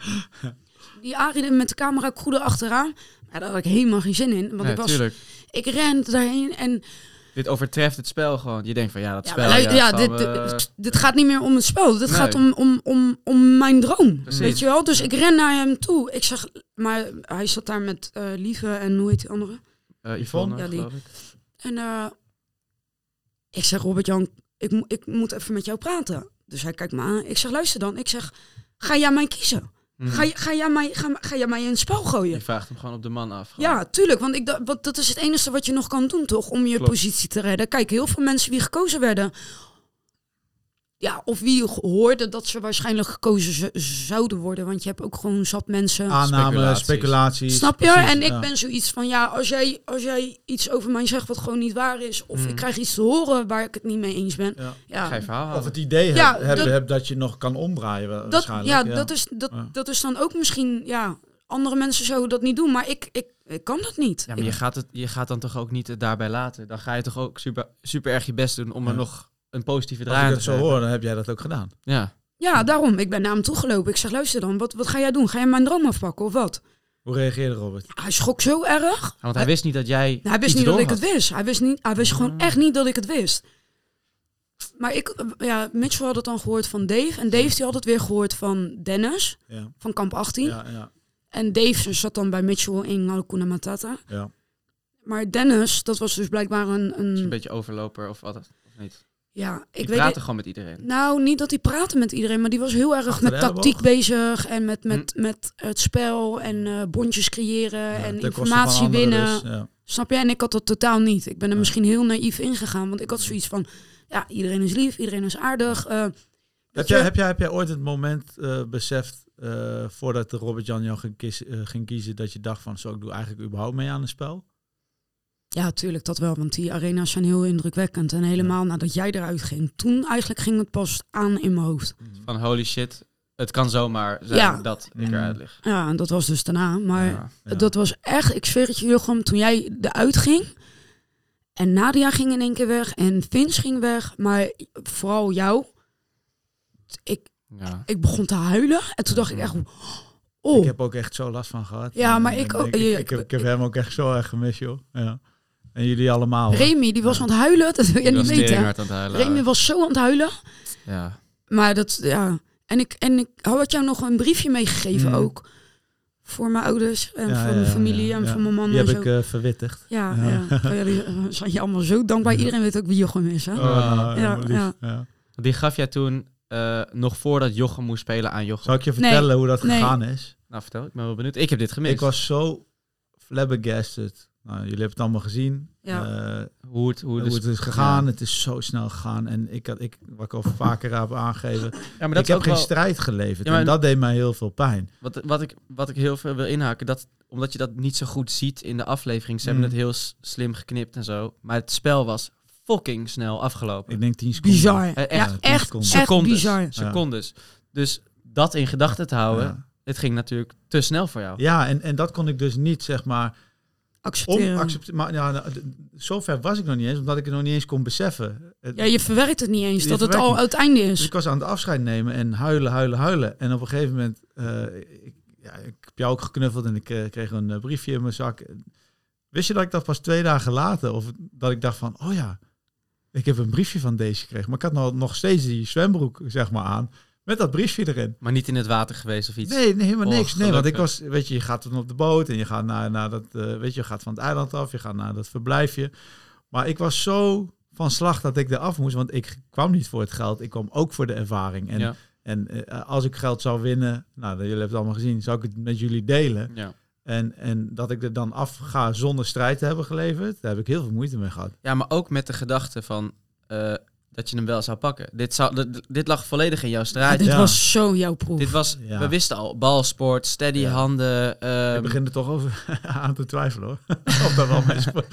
Speaker 1: Die Arie met de camera goede achteraan. Ja, daar had ik helemaal geen zin in. Want
Speaker 4: ja,
Speaker 1: ik, was,
Speaker 4: tuurlijk.
Speaker 1: ik ren daarheen en
Speaker 4: Dit overtreft het spel gewoon. Je denkt van, ja, dat
Speaker 1: Ja,
Speaker 4: spel...
Speaker 1: maar lu- ja,
Speaker 4: gaan
Speaker 1: dit,
Speaker 4: we-
Speaker 1: dit, dit gaat niet meer om het spel. Dit
Speaker 4: Nee.
Speaker 1: gaat om, om, om, om mijn droom.
Speaker 4: Precies.
Speaker 1: Weet je wel? Dus ik ren naar hem toe. Ik zeg, maar hij zat daar met eh, Lieve en hoe heet die andere?
Speaker 4: eh, Yvonne,
Speaker 1: Ja, die-
Speaker 4: geloof ik.
Speaker 1: En eh, ik zeg, Robert-Jan, ik, mo- ik moet even met jou praten. Dus hij kijkt me aan. Ik zeg, luister dan. Ik zeg, ga jij mij kiezen?
Speaker 4: Mhm.
Speaker 1: Ga, ga, jij mij, ga, ga jij mij in het spel gooien?
Speaker 4: Je vraagt hem gewoon op de man af. gewoon.
Speaker 1: Ja, tuurlijk. Want, ik, want dat is het enige wat je nog kan doen, toch? Om je
Speaker 4: Klopt.
Speaker 1: positie te redden. Kijk, heel veel mensen die gekozen werden. Ja, of wie hoorde dat ze waarschijnlijk gekozen zouden worden. Want je hebt ook gewoon zat mensen.
Speaker 5: Aanname,
Speaker 4: Speculaties.
Speaker 5: speculaties.
Speaker 1: Snap je?
Speaker 5: precies,
Speaker 1: en ik
Speaker 5: ja.
Speaker 1: ben zoiets van, ja, als jij, als jij iets over mij zegt wat gewoon niet waar is. Of ik krijg iets te horen waar ik het niet mee eens ben.
Speaker 5: Ja.
Speaker 1: Ja,
Speaker 4: Ga je verhaal
Speaker 5: Of het idee
Speaker 1: Ja,
Speaker 5: heb, heb,
Speaker 1: dat-
Speaker 5: heb dat je nog kan omdraaien
Speaker 1: dat,
Speaker 5: waarschijnlijk.
Speaker 1: ja, Dat, is, dat,
Speaker 5: Ja.
Speaker 1: dat is dan ook misschien, ja, andere mensen zouden dat niet doen. Maar ik, ik, ik kan dat niet.
Speaker 4: Ja, maar je gaat, het, je gaat dan toch ook niet het daarbij laten. Dan ga je toch ook super, super erg je best doen om er nog een positieve
Speaker 5: Als
Speaker 4: draai
Speaker 5: ik
Speaker 4: aan
Speaker 5: het
Speaker 4: te
Speaker 5: zo hoor, dan heb jij dat ook gedaan.
Speaker 4: Ja.
Speaker 1: Ja, daarom. Ik ben naar hem toegelopen. Ik zeg, luister dan, wat, wat ga jij doen? Ga je mijn droom afpakken of wat?
Speaker 5: Hoe reageerde Robert?
Speaker 1: Hij schrok zo erg.
Speaker 4: Ja, want hij wist niet dat jij.
Speaker 1: hij wist
Speaker 4: iets
Speaker 1: niet dat ik het wist. Hij wist, niet, hij wist gewoon echt niet dat ik het wist. Maar ik, eh, ja, Mitchell had het dan gehoord van Dave. En Dave die had het weer gehoord van Dennis,
Speaker 5: Ja,
Speaker 1: van kamp 18.
Speaker 5: ja, ja.
Speaker 1: En Dave zat dan bij Mitchell in Hakuna Matata.
Speaker 5: ja.
Speaker 1: Maar Dennis, dat was dus blijkbaar een...
Speaker 4: Is een
Speaker 1: een
Speaker 4: beetje overloper of wat? Of niet?
Speaker 1: Ja,
Speaker 4: Ik
Speaker 1: weet
Speaker 4: praatte
Speaker 1: niet.
Speaker 4: gewoon met iedereen.
Speaker 1: Nou, niet dat hij praatte met iedereen, maar die was heel erg
Speaker 5: Achter
Speaker 1: met tactiek bezig. En met, met, met het spel en eh, bondjes creëren
Speaker 5: Ja,
Speaker 1: en informatie winnen.
Speaker 5: dus, ja.
Speaker 1: Snap jij? En ik had dat totaal niet. Ik ben er
Speaker 5: Ja.
Speaker 1: misschien heel naïef ingegaan, want ik had zoiets van... Ja, iedereen is lief, iedereen is aardig. eh,
Speaker 5: Heb jij,
Speaker 1: je-
Speaker 5: heb, jij, heb jij ooit het moment eh, beseft, eh, voordat de Robert-Jan jou ging, kies- ging kiezen, dat je dacht van, zo, ik doe eigenlijk überhaupt mee aan een spel?
Speaker 1: Ja, tuurlijk, dat wel. Want die arena's zijn heel indrukwekkend. En helemaal nadat jij eruit ging. Toen eigenlijk ging het pas aan in mijn hoofd.
Speaker 4: Van holy shit, het kan zomaar zijn
Speaker 1: Ja.
Speaker 4: dat ik
Speaker 5: Mm.
Speaker 4: eruit lig.
Speaker 1: Ja, en dat was dus daarna. Maar
Speaker 4: Ja.
Speaker 5: Ja.
Speaker 1: dat was echt, ik zweer het je Jochem, toen jij eruit ging. En Nadia ging in één keer weg. En Vince ging weg. Maar vooral jou. Ik,
Speaker 4: Ja.
Speaker 1: ik begon te huilen. En toen dacht ik echt... Oh,
Speaker 5: Ik heb ook echt zo last van gehad.
Speaker 1: Ja,
Speaker 5: En-
Speaker 1: maar
Speaker 5: en
Speaker 1: ik ook-
Speaker 5: Ik, ik, ik heb, ik heb hem ook echt zo erg gemist, joh. Ja. En jullie allemaal.
Speaker 1: Remy, die was aan het huilen. Dat wil je
Speaker 4: Ik
Speaker 1: niet weten.
Speaker 4: aan het huilen.
Speaker 1: Remy was zo aan het huilen.
Speaker 4: Ja.
Speaker 1: Maar dat, ja. En ik, en ik had jou nog een briefje meegegeven
Speaker 5: Mm.
Speaker 1: ook. Voor mijn ouders en
Speaker 5: Ja,
Speaker 1: voor
Speaker 5: ja,
Speaker 1: mijn
Speaker 5: ja,
Speaker 1: familie
Speaker 5: ja,
Speaker 1: en
Speaker 5: ja.
Speaker 1: voor mijn man
Speaker 5: Die
Speaker 1: en
Speaker 5: heb
Speaker 1: zo.
Speaker 5: ik eh, verwittigd.
Speaker 1: ja,
Speaker 5: ja.
Speaker 1: ja. Oh, ja, die, eh, zijn je allemaal zo dankbaar. Iedereen weet ook wie Jochem is, hè?
Speaker 5: Oh,
Speaker 4: Ja.
Speaker 1: Ja,
Speaker 5: lief.
Speaker 1: ja.
Speaker 5: Ja.
Speaker 4: Die gaf jij toen eh, nog voordat Jochem moest spelen aan Jochem.
Speaker 5: Zal ik je
Speaker 1: Nee.
Speaker 5: vertellen hoe dat
Speaker 1: Nee.
Speaker 5: gegaan is?
Speaker 4: Nou, vertel. Ik ben wel benieuwd. Ik heb dit gemist.
Speaker 5: Ik was zo flabbergasted. Nou, jullie hebben het allemaal gezien.
Speaker 1: Ja.
Speaker 5: Eh,
Speaker 4: Hoe het, hoe
Speaker 5: hoe het is gegaan.
Speaker 4: Ja.
Speaker 5: Het is zo snel gegaan. En ik had, ik, wat ik al vaker heb aangegeven.
Speaker 4: Ja, maar dat
Speaker 5: ik heb geen
Speaker 4: wel...
Speaker 5: strijd geleverd.
Speaker 4: Ja, maar-
Speaker 5: En dat deed mij heel veel pijn.
Speaker 4: Wat, wat, ik, wat ik heel veel wil inhaken, dat, omdat je dat niet zo goed ziet in de aflevering. Ze
Speaker 5: Mm.
Speaker 4: hebben het heel slim geknipt en zo. Maar het spel was fucking snel afgelopen.
Speaker 5: Ik denk tien seconden.
Speaker 1: Bizar.
Speaker 4: Eh, echt,
Speaker 1: echt,
Speaker 5: seconden.
Speaker 1: echt
Speaker 4: Secondes.
Speaker 1: bizar.
Speaker 4: Secondes. Dus dat in gedachten te houden,
Speaker 5: Ja.
Speaker 4: het ging natuurlijk te snel voor jou.
Speaker 5: Ja, en, en dat kon ik dus niet, zeg maar,
Speaker 1: Accepteren.
Speaker 5: onaccepteren. Maar ja, nou, zover was ik nog niet eens, omdat ik het nog niet eens kon beseffen.
Speaker 1: Ja, je verwerkt het niet eens,
Speaker 5: Je
Speaker 1: dat het al het einde
Speaker 5: Dus
Speaker 1: is.
Speaker 5: ik was aan het afscheid nemen en huilen, huilen, huilen. En op een gegeven moment, eh, ik, ja, ik heb jou ook geknuffeld en ik eh, kreeg een eh, briefje in mijn zak. Wist je dat ik dat pas twee dagen later, of dat ik dacht van, oh ja, ik heb een briefje van deze gekregen. Maar ik had nog, nog steeds die zwembroek, zeg maar, aan, met dat briefje erin.
Speaker 4: Maar niet in het water geweest of iets.
Speaker 5: Nee, nee helemaal niks. Nee, want ik was, weet je, je gaat dan op de boot en je gaat naar, naar dat, eh, weet je, je gaat van het eiland af, je gaat naar dat verblijfje. Maar ik was zo van slag dat ik er af moest, want ik kwam niet voor het geld, ik kwam ook voor de ervaring. En,
Speaker 4: Ja.
Speaker 5: en eh, als ik geld zou winnen, nou, jullie hebben het allemaal gezien, zou ik het met jullie delen.
Speaker 4: Ja.
Speaker 5: En, en dat ik er dan af ga zonder strijd te hebben geleverd, daar heb ik heel veel moeite mee gehad.
Speaker 4: ja, maar ook met de gedachte van eh, dat je hem wel zou pakken. Dit, zou, dit, dit lag volledig in jouw
Speaker 1: Ja,
Speaker 4: straat.
Speaker 1: dit
Speaker 5: Ja.
Speaker 1: was zo jouw proef.
Speaker 4: Dit was,
Speaker 5: Ja.
Speaker 4: we wisten al, balsport, steady
Speaker 5: Ja.
Speaker 4: handen. ehm,
Speaker 5: ik begin er toch over aan te twijfelen hoor. of dat wel mijn sport.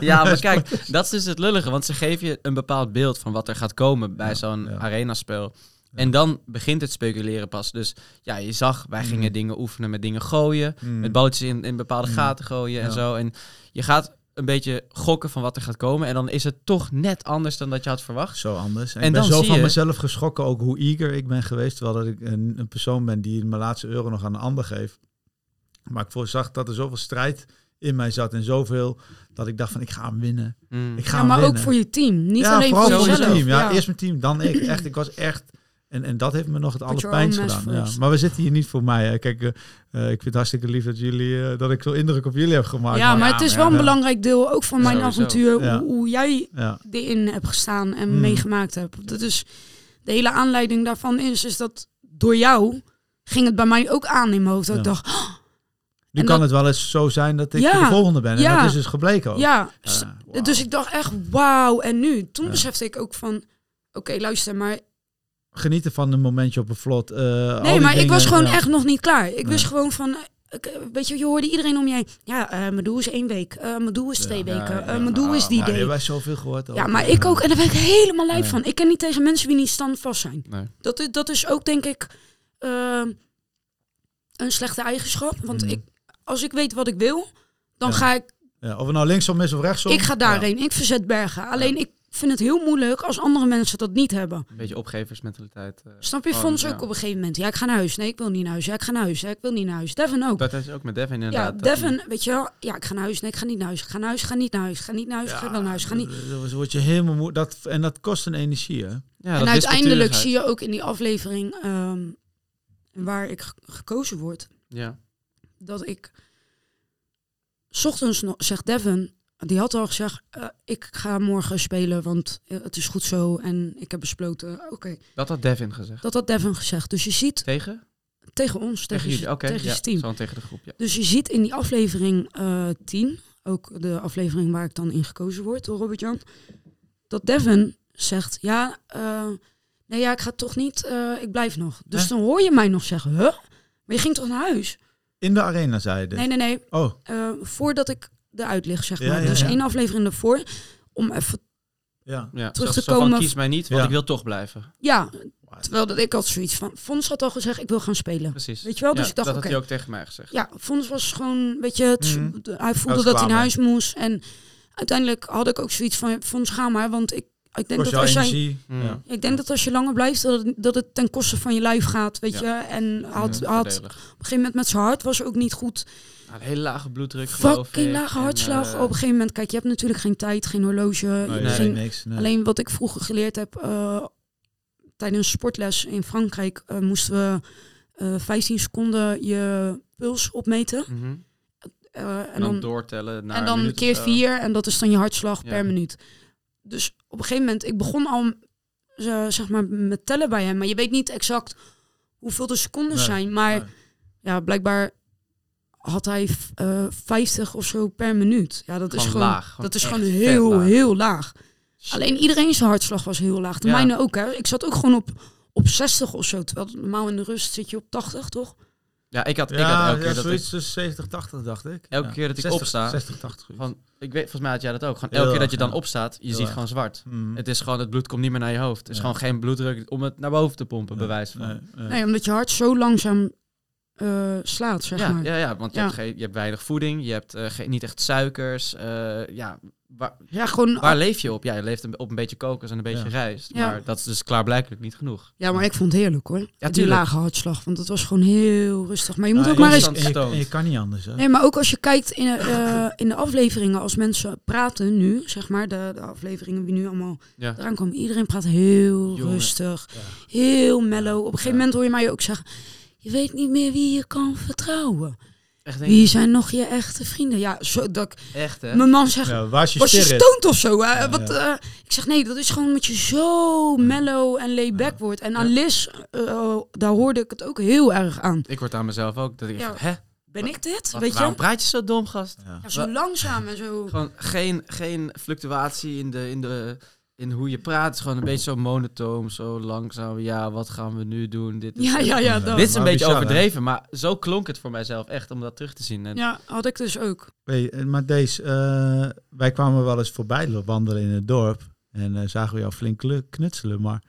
Speaker 4: Ja, maar kijk, dat is dus het lullige. Want ze geven je een bepaald beeld van wat er gaat komen bij
Speaker 5: Ja,
Speaker 4: zo'n
Speaker 5: ja.
Speaker 4: arenaspel. En dan begint het speculeren pas. Dus ja, je zag, wij
Speaker 5: Mm.
Speaker 4: gingen dingen oefenen met dingen gooien.
Speaker 5: Mm.
Speaker 4: Met bootjes in, in bepaalde
Speaker 5: Mm.
Speaker 4: gaten gooien en
Speaker 5: Ja.
Speaker 4: zo. En je gaat een beetje gokken van wat er gaat komen. En dan is het toch net anders dan dat je had verwacht.
Speaker 5: Zo anders. En,
Speaker 4: En
Speaker 5: ik ben
Speaker 4: dan
Speaker 5: zo van
Speaker 4: je-
Speaker 5: mezelf geschrokken ook hoe eager ik ben geweest. Terwijl dat ik een, een persoon ben die mijn laatste euro nog aan een ander geeft. Maar ik voorzag dat er zoveel strijd in mij zat. En zoveel dat ik dacht van ik ga hem winnen.
Speaker 4: Mm.
Speaker 5: Ik ga
Speaker 1: ja,
Speaker 5: hem
Speaker 1: maar ook voor je team. Niet
Speaker 5: ja,
Speaker 1: alleen
Speaker 5: vooral
Speaker 1: voor
Speaker 5: voor
Speaker 1: jezelf.
Speaker 5: het team. Ja,
Speaker 1: Ja.
Speaker 5: eerst mijn team, dan ik. Echt, ik was echt... En, en dat heeft me nog het allerpijnst gedaan. Ja. Maar we zitten hier niet voor mij. Hè. Kijk, eh, eh, ik vind het hartstikke lief dat jullie dat ik zo indruk op jullie heb gemaakt.
Speaker 1: ja, maar het is wel een
Speaker 5: ja.
Speaker 1: belangrijk deel ook van mijn
Speaker 4: Sowieso.
Speaker 1: avontuur.
Speaker 5: Ja.
Speaker 1: Hoe, hoe jij
Speaker 5: Ja,
Speaker 1: erin hebt gestaan en
Speaker 5: Mm.
Speaker 1: meegemaakt hebt. Dat is, de hele aanleiding daarvan is, is dat door jou ging het bij mij ook aan in mijn hoofd. Dat ik dacht, oh,
Speaker 5: nu
Speaker 1: En
Speaker 5: kan
Speaker 1: dat-
Speaker 5: het wel eens zo zijn dat ik
Speaker 1: Ja,
Speaker 5: de volgende ben. En
Speaker 1: ja.
Speaker 5: dat is dus gebleken ook.
Speaker 1: ja.
Speaker 5: Ja,
Speaker 1: s-
Speaker 5: wauw.
Speaker 1: Dus ik dacht echt, wauw. En nu, toen
Speaker 5: Ja.
Speaker 1: besefte ik ook van, oké, luister, maar...
Speaker 5: Genieten van een momentje op een vlot. eh,
Speaker 1: Nee, maar ik was gewoon
Speaker 5: ja.
Speaker 1: echt nog niet klaar. Ik
Speaker 5: Nee.
Speaker 1: wist gewoon van, eh, ik, weet je, je hoorde iedereen om je heen. Ja, eh, mijn doel is één week. Eh, mijn doel is twee
Speaker 5: Ja,
Speaker 1: weken.
Speaker 5: ja,
Speaker 1: eh,
Speaker 5: ja.
Speaker 1: mijn doel is die
Speaker 5: hebben wij zoveel gehoord.
Speaker 1: Ja, maar ik ook. En daar ben ik helemaal lijp
Speaker 5: Ja.
Speaker 1: van. Ik ken niet tegen mensen die niet standvast zijn.
Speaker 4: Nee.
Speaker 1: Dat, is- dat is ook, denk ik, een slechte eigenschap. Want
Speaker 5: Mm.
Speaker 1: ik, als ik weet wat ik wil, dan
Speaker 5: Ja.
Speaker 1: ga ik...
Speaker 5: Ja, of het nou linksom is of rechtsom.
Speaker 1: Ik ga daarheen. Ik verzet bergen. Alleen ik vind het heel moeilijk als andere mensen dat niet hebben.
Speaker 4: Een beetje opgeversmentaliteit. eh.
Speaker 1: Snap je? Fons
Speaker 4: ja.
Speaker 1: ook op een gegeven moment. Ja, ik ga naar huis. Nee, ik wil niet naar huis. Ja, ik ga naar huis. Ja, ik wil niet naar huis. Devin ook.
Speaker 4: Dat is ook met Devin
Speaker 1: Ja,
Speaker 4: inderdaad. dat
Speaker 1: Devin, weet je wel. Ja, ik ga naar huis. Nee, ik ga niet naar huis. Ik ga naar huis. Ik ga niet naar huis. Ik ga niet naar huis. Ga wel naar huis. Ga niet.
Speaker 5: Dan dan word je helemaal moe. Dat, en dat kost een energie, hè?
Speaker 4: Ja,
Speaker 1: en uiteindelijk zie je ook in die aflevering ehm, waar ik ge- gekozen word,
Speaker 4: Ja.
Speaker 1: dat ik 's ochtends nog, zegt Devin, die had al gezegd, eh, ik ga morgen spelen, want eh, het is goed zo. En ik heb besloten, oké,
Speaker 4: Dat had Devin gezegd.
Speaker 1: dat had Devin gezegd. Dus je ziet
Speaker 4: Tegen?
Speaker 1: tegen ons, tegen,
Speaker 4: Tegen? Oké,
Speaker 1: tegen
Speaker 4: ja.
Speaker 1: je team.
Speaker 4: Gewoon tegen de groep, ja.
Speaker 1: Dus je ziet in die aflevering eh 10, ook de aflevering waar ik dan in gekozen word door Robert-Jan, dat Devin zegt, ja, eh, nee, ja, ik ga toch niet, eh, ik blijf nog. Dus dan hoor je mij nog zeggen, huh? Maar je ging toch naar huis?
Speaker 5: In de arena, zei je dit.
Speaker 1: Nee, nee, nee,
Speaker 5: Oh,
Speaker 1: eh, voordat ik eruit lig, zeg
Speaker 5: Ja,
Speaker 1: maar.
Speaker 5: ja,
Speaker 1: dus één aflevering ervoor, om even,
Speaker 5: ja.
Speaker 4: ja.
Speaker 1: Terug te
Speaker 4: van,
Speaker 1: komen-
Speaker 4: kies mij niet, want
Speaker 5: Ja.
Speaker 4: ik wil toch blijven.
Speaker 1: ja, terwijl dat ik had zoiets van, Fons had al gezegd, ik wil gaan spelen.
Speaker 4: Precies.
Speaker 1: Weet je wel? Dus
Speaker 4: Ja,
Speaker 1: ik dacht,
Speaker 4: dat
Speaker 1: oké.
Speaker 4: had hij ook tegen mij gezegd.
Speaker 1: Ja, Fons was gewoon, weet je, het,
Speaker 5: Mhm.
Speaker 1: de- hij voelde dat hij naar huis moest. En uiteindelijk had ik ook zoiets van, Fons, ga maar. Want ik, ik, denk dat als jij.
Speaker 5: Ja.
Speaker 1: ik denk dat als je langer blijft, dat het, dat het ten koste van je lijf gaat, weet
Speaker 4: Ja.
Speaker 1: je. En had,
Speaker 4: Ja,
Speaker 1: had op een gegeven moment met zijn hart was ook niet goed.
Speaker 4: Nou, een hele lage bloeddruk,
Speaker 1: Fucking lage
Speaker 4: En,
Speaker 1: hartslag.
Speaker 4: eh,
Speaker 1: op een gegeven moment, kijk, je hebt natuurlijk geen tijd, geen horloge.
Speaker 5: Nee,
Speaker 4: Nee.
Speaker 1: geen-
Speaker 5: niks. nee.
Speaker 1: Alleen wat ik vroeger geleerd heb, eh, tijdens sportles in Frankrijk eh, moesten we eh 15 seconden je puls opmeten.
Speaker 4: mhm.
Speaker 1: Eh,
Speaker 4: En dan doortellen naar
Speaker 1: en
Speaker 4: een
Speaker 1: dan
Speaker 4: of
Speaker 1: keer vier en dat is dan je hartslag
Speaker 4: Ja.
Speaker 1: per minuut. Dus op een gegeven moment, ik begon al zeg maar met tellen bij hem, maar je weet niet exact hoeveel de seconden
Speaker 5: Nee,
Speaker 1: zijn. Maar
Speaker 5: nee.
Speaker 1: ja, blijkbaar had hij eh 50 of zo per minuut. Ja, dat is
Speaker 4: Gewoon laag, gewoon
Speaker 1: dat is gewoon heel,
Speaker 4: laag.
Speaker 1: heel laag. Alleen iedereen zijn hartslag was heel laag. De
Speaker 4: Ja.
Speaker 1: mijne ook, hè. Ik zat ook gewoon op, op 60 of zo. Terwijl normaal in de rust zit je op 80, toch?
Speaker 4: Ja, ik had, ik had
Speaker 5: Ja,
Speaker 4: elke
Speaker 5: ja,
Speaker 4: keer dat ik,
Speaker 5: zoiets tussen 70, 80 dacht ik.
Speaker 4: Elke
Speaker 5: Ja.
Speaker 4: keer dat ik
Speaker 5: 60,
Speaker 4: opsta,
Speaker 5: 60, 80.
Speaker 4: van, ik weet, volgens mij had jij dat ook. Gewoon
Speaker 5: Heel
Speaker 4: elke keer dat je dan
Speaker 5: ja.
Speaker 4: opstaat, je
Speaker 5: Heel
Speaker 4: ziet
Speaker 5: erg.
Speaker 4: gewoon zwart.
Speaker 5: Mm.
Speaker 4: Het is gewoon, het bloed komt niet meer naar je hoofd. Het is
Speaker 5: Ja.
Speaker 4: gewoon geen bloeddruk om het naar boven te pompen, bewijs van.
Speaker 5: Nee, nee.
Speaker 1: Nee, omdat je hart zo langzaam eh, slaat, zeg
Speaker 4: ja,
Speaker 1: maar.
Speaker 4: ja, ja, want je,
Speaker 1: Ja.
Speaker 4: Hebt geen, je hebt weinig voeding, je hebt eh, geen, niet echt suikers. eh, ja, waar,
Speaker 1: Ja, gewoon...
Speaker 4: waar leef je op? Ja, je leeft een- op een beetje kokos en een beetje
Speaker 5: Ja.
Speaker 4: rijst.
Speaker 1: Ja.
Speaker 4: Maar dat is dus klaarblijkelijk niet genoeg.
Speaker 1: Ja, maar ik vond het heerlijk hoor. die
Speaker 4: tuurlijk.
Speaker 1: lage hartslag, want het was gewoon heel rustig. Maar je moet ook maar eens...
Speaker 5: je, je kan niet anders, hè?
Speaker 1: Nee, maar ook als je kijkt in, eh, in de afleveringen, als mensen praten nu, zeg maar, de, de afleveringen die nu allemaal
Speaker 4: Ja.
Speaker 1: eraan komen, iedereen praat heel
Speaker 4: Jongen.
Speaker 1: rustig,
Speaker 5: Ja.
Speaker 1: heel mellow. Op een gegeven
Speaker 4: Ja.
Speaker 1: moment hoor je mij ook zeggen, je weet niet meer wie je kan vertrouwen.
Speaker 4: Echt, denk
Speaker 1: Wie
Speaker 4: ik.
Speaker 1: zijn nog je echte vrienden? Ja, zo, dat ik-
Speaker 4: Echt, hè?
Speaker 1: mijn man zegt,
Speaker 5: Ja, waar is je
Speaker 1: was je stoned of zo? Hè?
Speaker 5: Ja,
Speaker 1: Wat,
Speaker 5: ja.
Speaker 1: eh, ik zeg nee, dat is gewoon omdat je zo mellow en laid back wordt. En aan. Liz, eh, daar hoorde ik het ook heel erg aan.
Speaker 4: Ik word aan mezelf ook. Dat ik
Speaker 1: Ja.
Speaker 4: hè?
Speaker 1: Ben ik dit?
Speaker 4: Wat,
Speaker 1: Weet
Speaker 4: waarom
Speaker 1: je?
Speaker 4: praat je zo dom, gast?
Speaker 5: Ja.
Speaker 1: Ja, zo langzaam en zo.
Speaker 4: Gewoon geen, geen fluctuatie in, de, in, de, in hoe je praat. Is gewoon een beetje zo monotoom, zo langzaam. Ja, wat gaan we nu doen? Dit, is
Speaker 1: Ja, ja, ja. Dat.
Speaker 4: Dit is een
Speaker 5: Maar
Speaker 4: beetje
Speaker 5: bizar, hè?
Speaker 4: overdreven, maar zo klonk het voor mijzelf echt om dat terug te zien. En
Speaker 1: Ja, had ik dus ook.
Speaker 5: Hey, eh, maar deze, eh, wij kwamen wel eens voorbij wandelen in het dorp. En eh, zagen we jou flink knutselen. Maar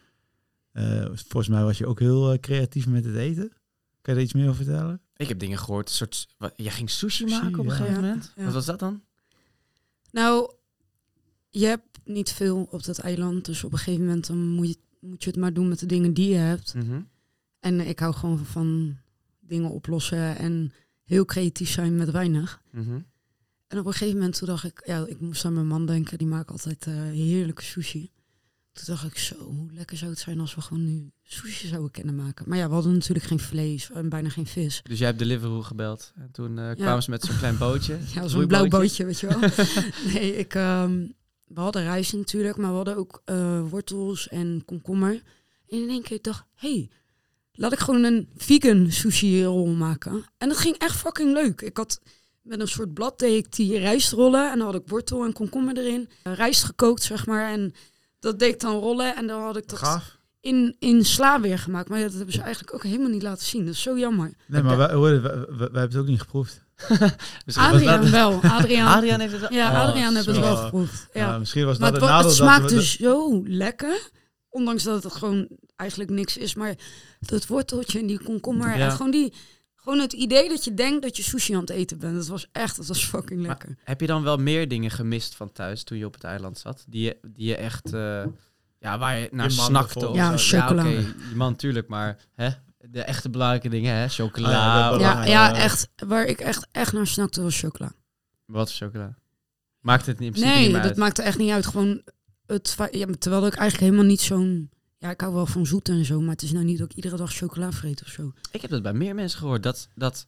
Speaker 5: eh, volgens mij was je ook heel eh, creatief met het eten. Kan je er iets meer over vertellen?
Speaker 4: Ik heb dingen gehoord. Een soort, wat, jij ging sushi,
Speaker 5: Sushi,
Speaker 4: maken op een
Speaker 5: ja.
Speaker 4: gegeven moment?
Speaker 1: ja.
Speaker 4: Wat was dat dan?
Speaker 1: Nou, je hebt niet veel op dat eiland. Dus op een gegeven moment dan moet, je, moet je het maar doen met de dingen die je hebt.
Speaker 4: Mhm.
Speaker 1: En ik hou gewoon van dingen oplossen en heel creatief zijn met weinig.
Speaker 4: Mhm.
Speaker 1: En op een gegeven moment toen dacht ik, ja, ik moest aan mijn man denken. Die maakt altijd eh, heerlijke sushi. Toen dacht ik, zo, hoe lekker zou het zijn als we gewoon nu sushi zouden kunnen maken. Maar ja, we hadden natuurlijk geen vlees en bijna geen vis.
Speaker 4: Dus jij hebt Deliveroo gebeld. En toen eh, kwamen ze met zo'n klein bootje.
Speaker 1: Ja, zo'n blauw bootje, weet je wel. nee, ik, ehm, we hadden rijst natuurlijk, maar we hadden ook eh, wortels en komkommer. En in één keer dacht hé, hey, laat ik gewoon een vegan sushi rol maken. En dat ging echt fucking leuk. Ik had met een soort blad deed ik die rijstrollen en dan had ik wortel en komkommer erin. Eh, rijst gekookt, zeg maar. En dat deed ik dan rollen en dan had ik dat
Speaker 5: Gaaf.
Speaker 1: in, in sla weer gemaakt. Maar dat hebben ze eigenlijk ook helemaal niet laten zien. Dat is zo jammer.
Speaker 5: Nee, maar wij, hoor, wij, wij- wij hebben het ook niet geproefd.
Speaker 4: Misschien was
Speaker 1: Adriaan
Speaker 4: dat-
Speaker 1: wel. Adriaan.
Speaker 4: Adriaan heeft het wel-
Speaker 1: Ja,
Speaker 5: Oh,
Speaker 1: Adriaan heeft het
Speaker 5: zo.
Speaker 1: wel geproefd. Ja.
Speaker 5: Ja, misschien was
Speaker 1: maar
Speaker 5: dat
Speaker 1: het,
Speaker 5: het
Speaker 1: het
Speaker 5: dat
Speaker 1: smaakte zo lekker. Ondanks dat het gewoon eigenlijk niks is. Maar het worteltje en die komkommer
Speaker 4: Ja.
Speaker 1: en gewoon die, Gewoon het idee dat je denkt dat je sushi aan het eten bent. Dat was echt, dat was fucking
Speaker 4: Maar
Speaker 1: lekker.
Speaker 4: heb je dan wel meer dingen gemist van thuis toen je op het eiland zat? Die je, die je echt, eh, ja, waar je naar
Speaker 5: Je
Speaker 4: snakte? of
Speaker 1: Ja,
Speaker 4: zo?
Speaker 1: chocola.
Speaker 4: Ja, die man natuurlijk, maar hè, de echte belangrijke dingen, hè? Chocola.
Speaker 5: Oh ja,
Speaker 1: Ja, echt. Waar ik echt, echt naar snakte was chocola.
Speaker 4: Wat voor chocola? Maakt het niet, in principe
Speaker 1: Nee,
Speaker 4: niet
Speaker 1: dat
Speaker 4: uit.
Speaker 1: maakte echt niet uit. Gewoon het, ja, terwijl ik eigenlijk helemaal niet zo'n... Ja, ik hou wel van zoet en zo, maar het is nou niet dat ik iedere dag chocola vreet of zo.
Speaker 4: Ik heb dat bij meer mensen gehoord, dat, dat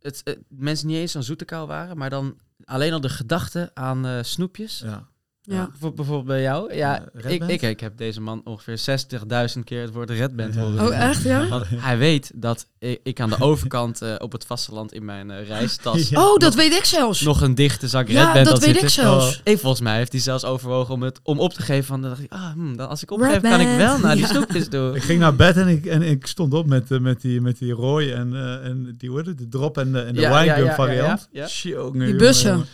Speaker 4: het, eh, mensen niet eens zo'n zoete kou waren, maar dan alleen al de gedachte aan eh, snoepjes.
Speaker 5: Ja.
Speaker 1: Ja.
Speaker 4: Voor- Bijvoorbeeld bij jou. Ja, ik, ik, ik heb deze man ongeveer 60.000 keer het woord Red Band
Speaker 5: Ja.
Speaker 4: horen
Speaker 1: Oh, echt, ja?
Speaker 4: Want hij weet dat ik, ik aan de overkant eh, op het vasteland in mijn eh, reistas
Speaker 5: Ja.
Speaker 1: Oh, dat weet ik zelfs.
Speaker 4: nog een dichte zak Red
Speaker 1: ja,
Speaker 4: Band
Speaker 1: dat weet ik zelfs.
Speaker 4: Ik, volgens mij heeft hij zelfs overwogen om het om op te geven. Van, dan dacht ik, ah, hmm, dan als ik opgeef, kan ik wel naar die
Speaker 1: Ja.
Speaker 4: snoepjes toe.
Speaker 5: Ik ging naar bed en ik, en ik stond op met, eh, met, die, met die Roy en, eh, en die, het, de drop en de, en de
Speaker 4: Ja, ja,
Speaker 5: winegum
Speaker 4: ja,
Speaker 5: variant.
Speaker 4: ja, ja.
Speaker 5: Jongen,
Speaker 1: Die
Speaker 5: jongen,
Speaker 1: bussen.
Speaker 5: jongen.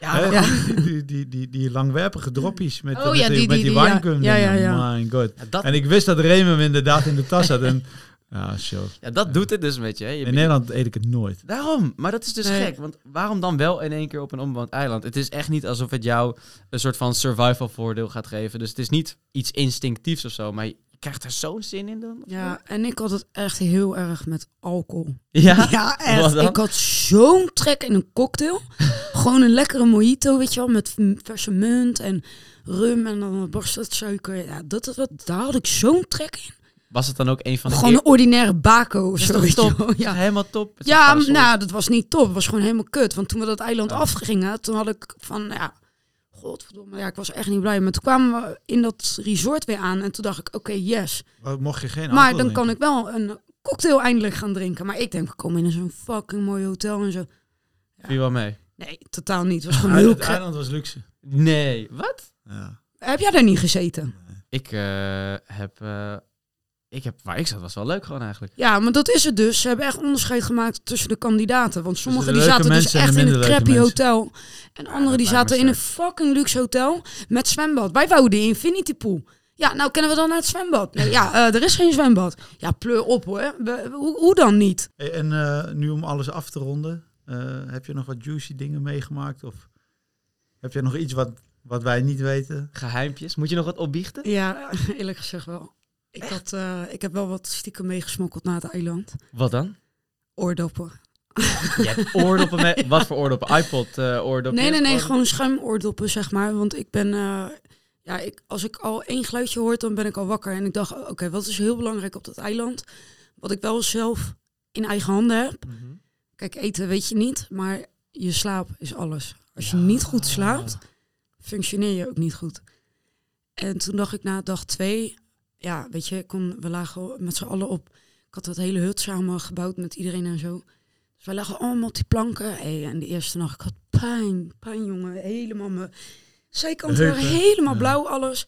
Speaker 4: Ja,
Speaker 5: Die, die, die, die langwerpige droppies met,
Speaker 1: Oh
Speaker 5: met
Speaker 1: ja,
Speaker 5: die,
Speaker 1: die-
Speaker 5: met
Speaker 1: die-
Speaker 5: die
Speaker 1: die, ja.
Speaker 5: winegum.
Speaker 1: Ja, ja.
Speaker 5: My god.
Speaker 4: Ja, dat,
Speaker 5: En ik wist dat Remy hem inderdaad in de tas had. En, ja, show.
Speaker 4: ja, dat doet het dus met je. Hè. je
Speaker 5: In Nederland eet ik het nooit.
Speaker 4: Daarom, maar dat is dus
Speaker 1: Nee.
Speaker 4: gek. Want waarom dan wel in één keer op een onbewoond eiland? Het is echt niet alsof het jou een soort van survival voordeel gaat geven. Dus het is niet iets instinctiefs of zo, maar krijgt er zo'n zin in dan?
Speaker 1: Ja, en ik had het echt heel erg met alcohol.
Speaker 4: Ja?
Speaker 1: Ja, echt. Ik had zo'n trek in een cocktail. Gewoon een lekkere mojito, weet je wel, met verse munt en rum en dan wat borstsuiker. Ja, dat, dat, dat- daar had ik zo'n trek in.
Speaker 4: Was het dan ook een van de...
Speaker 1: Gewoon een ordinaire bako of
Speaker 4: Dat is
Speaker 1: zo.
Speaker 4: top?
Speaker 1: Ja,
Speaker 4: helemaal top.
Speaker 1: Ja nou, dat was niet top. Het was gewoon helemaal kut. Want toen we dat eiland afgingen, toen had ik van, ja, godverdomme, ja, ik was echt niet blij. Maar toen kwamen we in dat resort weer aan en toen dacht ik, oké, yes.
Speaker 5: Maar mocht je geen
Speaker 1: Maar dan kan ik wel een cocktail eindelijk gaan drinken. Maar ik denk, we komen in zo'n fucking mooi hotel en zo.
Speaker 4: Viel wel mee.
Speaker 1: Nee, totaal niet. Het was gewoon heel
Speaker 5: Het eiland was luxe.
Speaker 4: Nee, wat?
Speaker 5: Ja.
Speaker 1: Heb jij daar niet gezeten?
Speaker 4: Ik eh, heb... eh, ik heb... Waar ik zat was wel leuk gewoon eigenlijk.
Speaker 1: Ja, maar dat is het dus. Ze hebben echt onderscheid gemaakt tussen de kandidaten. Want sommigen
Speaker 5: de
Speaker 1: die zaten dus echt in een crappy hotel. En anderen
Speaker 4: dat
Speaker 1: die zaten in een fucking luxe hotel met zwembad. Wij wouden in Infinity Pool. Ja, nou kennen we dan naar het zwembad. Nee, ja, eh, er is geen zwembad. Ja, pleur op hoor. We- hoe, hoe dan niet?
Speaker 5: Hey, en eh, nu om alles af te ronden, eh, heb je nog wat juicy dingen meegemaakt? Of heb je nog iets wat, wat wij niet weten?
Speaker 4: Geheimpjes. Moet je nog wat opbiechten?
Speaker 1: Ja, eerlijk gezegd wel. Ik, had, eh, ik heb wel wat stiekem meegesmokkeld naar het eiland.
Speaker 4: Wat dan?
Speaker 1: Oordoppen.
Speaker 4: Je hebt oordoppen mee. Wat voor oordoppen? iPod eh oordoppen?
Speaker 1: Nee, nee, nee, gewoon schuimoordoppen, zeg maar. Want ik ben, eh, ja, ik, als ik al één geluidje hoor, dan ben ik al wakker. En ik dacht, oké, wat is heel belangrijk op dat eiland? Wat ik wel zelf in eigen handen heb.
Speaker 4: Mhm.
Speaker 1: Kijk, eten weet je niet, maar je slaap is alles. Als je
Speaker 5: Ja.
Speaker 1: niet goed slaapt, functioneer je ook niet goed. En toen dacht ik na dag twee, ja, weet je, kon, we lagen met z'n allen op. Ik had dat hele hut samen gebouwd met iedereen en zo. Dus wij lagen allemaal op die planken. Hey, en de eerste nacht, ik had pijn, pijn jongen. Helemaal mijn waren
Speaker 5: Heupen.
Speaker 1: helemaal
Speaker 5: Ja.
Speaker 1: blauw, alles.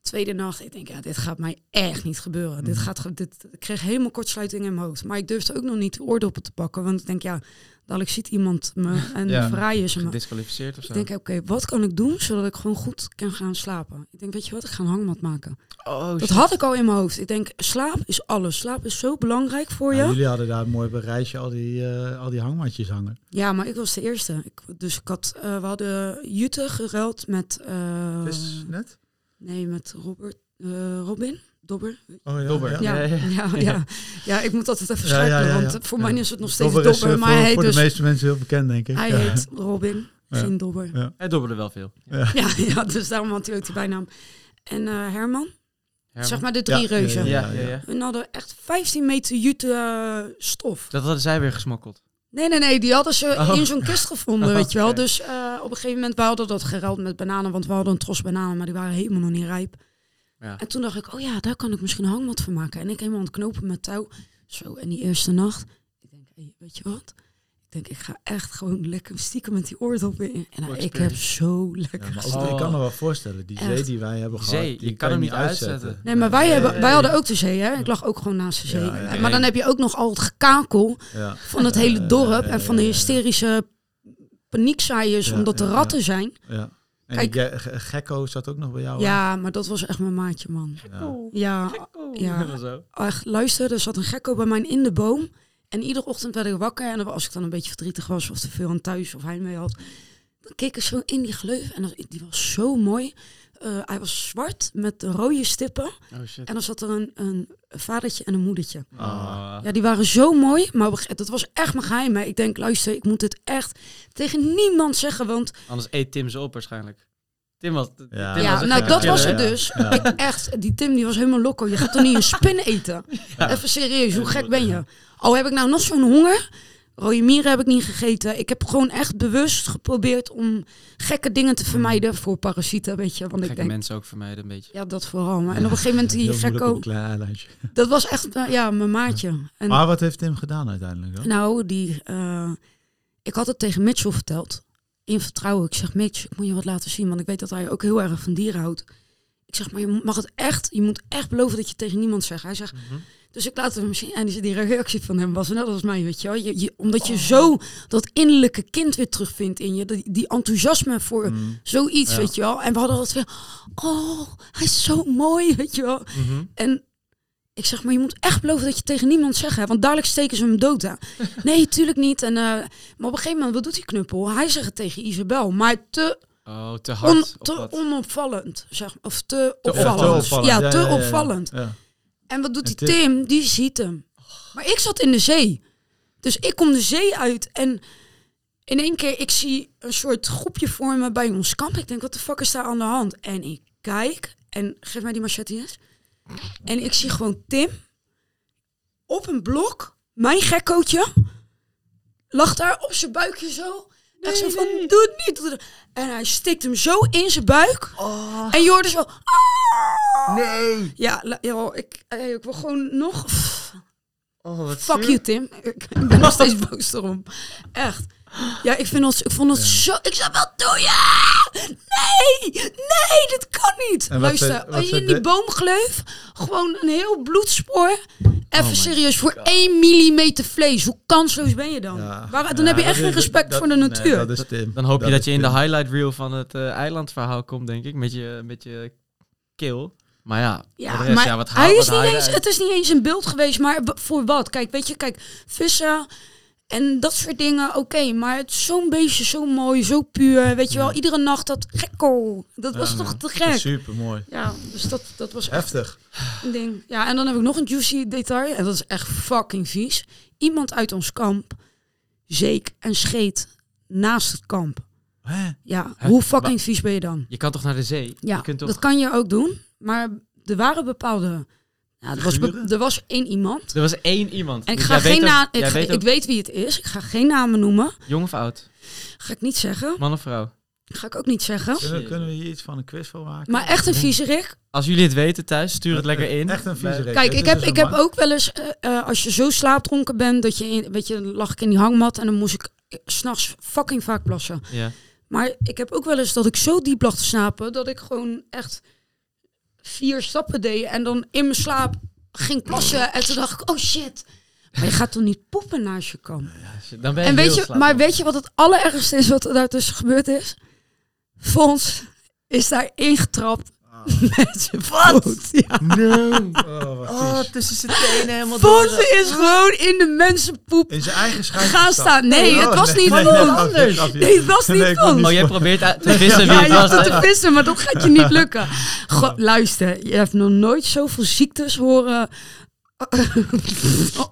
Speaker 1: Tweede nacht, ik denk, ja, dit gaat mij echt niet gebeuren. Dit
Speaker 5: Mhm.
Speaker 1: gaat, dit, ik kreeg helemaal kortsluiting in mijn hoofd. Maar ik durfde ook nog niet de oordoppen te pakken. Want ik denk, ja, dadelijk ziet iemand me en
Speaker 4: Ja.
Speaker 1: verraaien ze me.
Speaker 4: Gedisqualificeerd of zo?
Speaker 1: Ik denk, oké, wat kan ik doen zodat ik gewoon goed kan gaan slapen? Ik denk, weet je wat, ik ga een hangmat maken.
Speaker 4: oh,
Speaker 1: Dat
Speaker 4: shit.
Speaker 1: had ik al in mijn hoofd. Ik denk, slaap is alles. Slaap is zo belangrijk voor je.
Speaker 5: Ja,
Speaker 1: Ja,
Speaker 5: jullie hadden daar mooi op een reisje al die, eh, al die hangmatjes hangen.
Speaker 1: maar ik was de eerste. Ik, dus ik had, eh, we hadden Jute geruild met... eh,
Speaker 5: Vis net?
Speaker 1: nee, met Robert, eh, Robin? Dobber?
Speaker 5: Oh ja,
Speaker 4: Dobber.
Speaker 1: Ja,
Speaker 4: Ja,
Speaker 1: ja,
Speaker 4: ja.
Speaker 1: ik moet altijd even
Speaker 5: Ja, ja,
Speaker 1: schakelen,
Speaker 5: ja, ja.
Speaker 1: want voor
Speaker 5: Ja.
Speaker 1: mij is het nog steeds
Speaker 5: Dobber
Speaker 1: Dobber,
Speaker 5: is eh,
Speaker 1: maar
Speaker 5: voor,
Speaker 1: hij
Speaker 5: voor
Speaker 1: dus...
Speaker 5: de meeste mensen heel bekend, denk ik.
Speaker 1: Hij
Speaker 5: Ja.
Speaker 1: heet Robin,
Speaker 5: Ja.
Speaker 1: geen Dobber.
Speaker 5: Ja.
Speaker 4: Hij dobberde wel veel.
Speaker 1: Ja, ja, dus daarom had hij ook die bijnaam. En eh, Herman,
Speaker 4: Herman?
Speaker 1: zeg maar de drie
Speaker 5: Ja,
Speaker 1: reuzen.
Speaker 4: Ja, ja, ja.
Speaker 1: We hadden echt 15 meter jute eh, stof.
Speaker 4: Dat hadden zij weer gesmokkeld.
Speaker 1: Nee, nee, nee, die hadden ze
Speaker 4: Oh.
Speaker 1: in zo'n kist gevonden,
Speaker 4: Oh,
Speaker 1: weet je wel. Dus eh, op een gegeven moment, we hadden dat geruild met bananen, want we hadden een tros bananen, maar die waren helemaal nog niet rijp.
Speaker 4: Ja.
Speaker 1: En toen dacht ik, oh ja, daar kan ik misschien een hangmat van maken. En ik helemaal aan het knopen met touw. Zo, en die eerste nacht, ik denk, hey, weet je wat? Ik denk, ik ga echt gewoon lekker stiekem met die oordoppen in. En nou, ik heb zo lekker
Speaker 5: Ja, maar ook,
Speaker 1: geslapen.
Speaker 5: ik kan me wel voorstellen, die zee die wij hebben gehad,
Speaker 4: zee,
Speaker 5: die
Speaker 4: je kan hem niet
Speaker 5: uitzetten.
Speaker 4: uitzetten.
Speaker 1: Nee, maar wij,
Speaker 5: Nee,
Speaker 1: hebben,
Speaker 5: nee,
Speaker 1: wij
Speaker 5: nee.
Speaker 1: hadden ook de zee, hè? Ik lag ook gewoon naast de zee.
Speaker 5: Ja, ja,
Speaker 1: maar dan heb je ook nog al het gekakel
Speaker 5: Ja.
Speaker 1: van het hele dorp
Speaker 5: Ja,
Speaker 1: en van de hysterische paniekzaaiers
Speaker 5: Ja,
Speaker 1: omdat er
Speaker 5: ja, ja.
Speaker 1: ratten zijn.
Speaker 5: Ja. En
Speaker 1: Kijk.
Speaker 5: gekko zat ook nog bij jou. hè?
Speaker 1: Ja, maar dat was echt mijn maatje, man.
Speaker 5: Ja.
Speaker 1: Ja,
Speaker 4: Gekko.
Speaker 1: Ja.
Speaker 4: Zo.
Speaker 1: echt, luister, er zat een gekko bij mij in de boom. En iedere ochtend werd ik wakker. En dan- als ik dan een beetje verdrietig was of te veel aan thuis of heimwee had, dan keek ik zo in die gleuf. En dat- die was zo mooi. Eh, hij was zwart met rode stippen.
Speaker 4: Oh shit.
Speaker 1: En dan zat er een, een vadertje en een moedertje.
Speaker 4: Ah.
Speaker 1: Ja, die waren zo mooi. Maar dat was echt mijn geheim. hè. Ik denk, luister, ik moet het echt tegen niemand zeggen. Want
Speaker 4: Anders eet Tim ze op waarschijnlijk. Tim was...
Speaker 5: Ja.
Speaker 4: Tim
Speaker 1: ja,
Speaker 4: was
Speaker 1: nou dat was het dus.
Speaker 5: Ja.
Speaker 1: Ik echt, die Tim die was helemaal loco. Je gaat toch niet een spin eten?
Speaker 4: Ja.
Speaker 1: Even serieus, hoe gek ben je? Al heb ik nou nog zo'n honger. Rode mieren heb ik niet gegeten. Ik heb gewoon echt bewust geprobeerd om gekke dingen te vermijden voor parasieten, weet je. Want ik
Speaker 4: Gekke
Speaker 1: denk,
Speaker 4: mensen ook vermijden een beetje.
Speaker 1: ja, dat vooral. Maar en op een gegeven moment die gekko, dat was echt, eh, ja, mijn maatje. En
Speaker 5: Maar wat heeft Tim gedaan uiteindelijk? Dan?
Speaker 1: nou, die, eh, ik had het tegen Mitchell verteld. In vertrouwen. Ik zeg, Mitch, ik moet je wat laten zien. Want ik weet dat hij ook heel erg van dieren houdt. Ik zeg, maar je mag het echt, je moet echt beloven dat je tegen niemand zegt. Hij zegt,
Speaker 4: Mhm.
Speaker 1: Dus ik laat hem zien. En die, reactie van hem was net als mij, weet je wel. Je, je, omdat je zo dat innerlijke kind weer terugvindt in je. Die, die enthousiasme voor
Speaker 5: Mm.
Speaker 1: zoiets,
Speaker 5: Ja.
Speaker 1: weet je wel. En we hadden altijd weer, oh, hij is zo mooi, weet je wel.
Speaker 4: Mhm.
Speaker 1: En ik zeg, maar je moet echt beloven dat je tegen niemand zegt, hè, want dadelijk steken ze hem dood. Hè. Nee, tuurlijk niet. En, eh, maar op een gegeven moment, wat doet die knuppel? Hij zegt het tegen Isabel, maar te,
Speaker 4: Oh, te hard.
Speaker 1: on, te onopvallend. Zeg, of te,
Speaker 4: Te
Speaker 1: opvallend.
Speaker 5: Ja, te opvallend.
Speaker 1: Ja,
Speaker 5: Ja,
Speaker 1: te
Speaker 5: ja, ja, ja.
Speaker 1: opvallend. En wat doet
Speaker 5: En
Speaker 1: die
Speaker 5: Tim?
Speaker 1: Tim? Die ziet hem. Maar ik zat in de zee. Dus ik kom de zee uit en in één keer, ik zie een soort groepje vormen bij ons kamp. Ik denk, wat de fuck is daar aan de hand? En ik kijk en geef mij die machete eens. En ik zie gewoon Tim op een blok, mijn gekkootje, lag daar op zijn buikje zo. Echt zo van, doe het niet. doe het. En hij stikt hem zo in zijn buik. En je hoorde zo... Nee. Ja, ja ik, eh, ik wil gewoon nog...
Speaker 4: Oh, wat
Speaker 1: Fuck
Speaker 4: zuur.
Speaker 1: you, Tim. Ik, ik ben nog steeds boos erom. Echt. Ja, ik, vind het, ik vond het zo... Ik zei, wat doe je? Nee! Nee, dit kan niet.
Speaker 5: En wat
Speaker 1: Luister,
Speaker 5: zei- wat
Speaker 1: als je
Speaker 5: zei
Speaker 1: in die
Speaker 5: de-
Speaker 1: boomgleuf gewoon een heel bloedspoor... Even
Speaker 4: my
Speaker 1: serieus, voor één millimeter vlees. Hoe kansloos ben je dan?
Speaker 5: Ja.
Speaker 1: Waar, dan
Speaker 5: Ja,
Speaker 1: heb je
Speaker 5: dat
Speaker 1: echt geen respect
Speaker 5: dat-
Speaker 1: voor de
Speaker 5: nee,
Speaker 1: natuur.
Speaker 5: dat is Tim.
Speaker 4: Dan hoop je dat, je in de highlight reel van het eh, eilandverhaal komt, denk ik. Met je, met je kill. Maar ja,
Speaker 1: Ja,
Speaker 4: rest,
Speaker 1: maar
Speaker 4: ja, wat haal-
Speaker 1: hij
Speaker 4: wat
Speaker 1: is niet eens, het is niet eens een beeld geweest, maar voor wat? Kijk, weet je, kijk, vissen en dat soort dingen, oké, maar het is zo'n beestje, zo mooi, zo puur, weet je wel, iedere nacht dat gekko, dat was toch te gek?
Speaker 5: Super mooi.
Speaker 1: Ja, dus dat, dat was
Speaker 5: Heftig.
Speaker 1: een ding. Ja, en dan heb ik nog een juicy detail, en dat is echt fucking vies. Iemand uit ons kamp zeek en scheet naast het kamp.
Speaker 5: Hè?
Speaker 1: Ja,
Speaker 4: Hè?
Speaker 1: hoe fucking vies ben je dan?
Speaker 4: Je kan toch naar de zee?
Speaker 1: Ja,
Speaker 4: je kunt toch...
Speaker 1: dat kan je ook doen. Maar er waren bepaalde... Ja, er, was er was één iemand.
Speaker 4: Er was één iemand.
Speaker 1: En ik
Speaker 4: Dus
Speaker 1: ga geen naam... Ik,
Speaker 4: weet
Speaker 1: ik
Speaker 4: ook
Speaker 1: weet wie het is. Ik ga geen namen noemen.
Speaker 4: jong of oud?
Speaker 1: Ga ik niet zeggen.
Speaker 4: Man of vrouw?
Speaker 1: Ga ik ook niet zeggen.
Speaker 5: Kunnen, we- kunnen we hier iets van een quiz van maken?
Speaker 1: Maar echt een viezerik.
Speaker 4: Als jullie het weten thuis, stuur het lekker in.
Speaker 5: Echt een viezerik.
Speaker 1: Kijk, ik heb,
Speaker 5: dus
Speaker 1: ik heb ook wel eens... eh, eh, als je zo slaapdronken bent, dat je... In, weet je, dan lag ik in die hangmat en dan moest ik eh, s'nachts fucking vaak plassen.
Speaker 4: Ja.
Speaker 1: Maar ik heb ook wel eens dat ik zo diep lag te slapen dat ik gewoon echt vier stappen deed en dan in mijn slaap ging plassen en toen dacht ik, oh shit. Maar je gaat toch niet poepen naast je kamp?
Speaker 4: Dan ben je
Speaker 1: En weet je, maar weet je wat het allerergste is wat er daartussen gebeurd is? Fons is daar ingetrapt met voet. Ja.
Speaker 5: Oh, wat
Speaker 4: Oh, tussen zijn tenen helemaal
Speaker 1: Fons
Speaker 4: door.
Speaker 1: is gewoon in de mensenpoep
Speaker 5: In zijn eigen schuit
Speaker 1: gaan staan. Nee,
Speaker 5: Oh,
Speaker 1: het was niet
Speaker 5: nee,
Speaker 1: Fons.
Speaker 5: nee, grapje, grapje.
Speaker 1: Nee, het was niet
Speaker 5: Nee, niet
Speaker 4: Oh, jij probeert uit te vissen wie
Speaker 1: Ja, je te vissen, maar dat gaat je niet lukken. Go- luister, je hebt nog nooit zoveel ziektes horen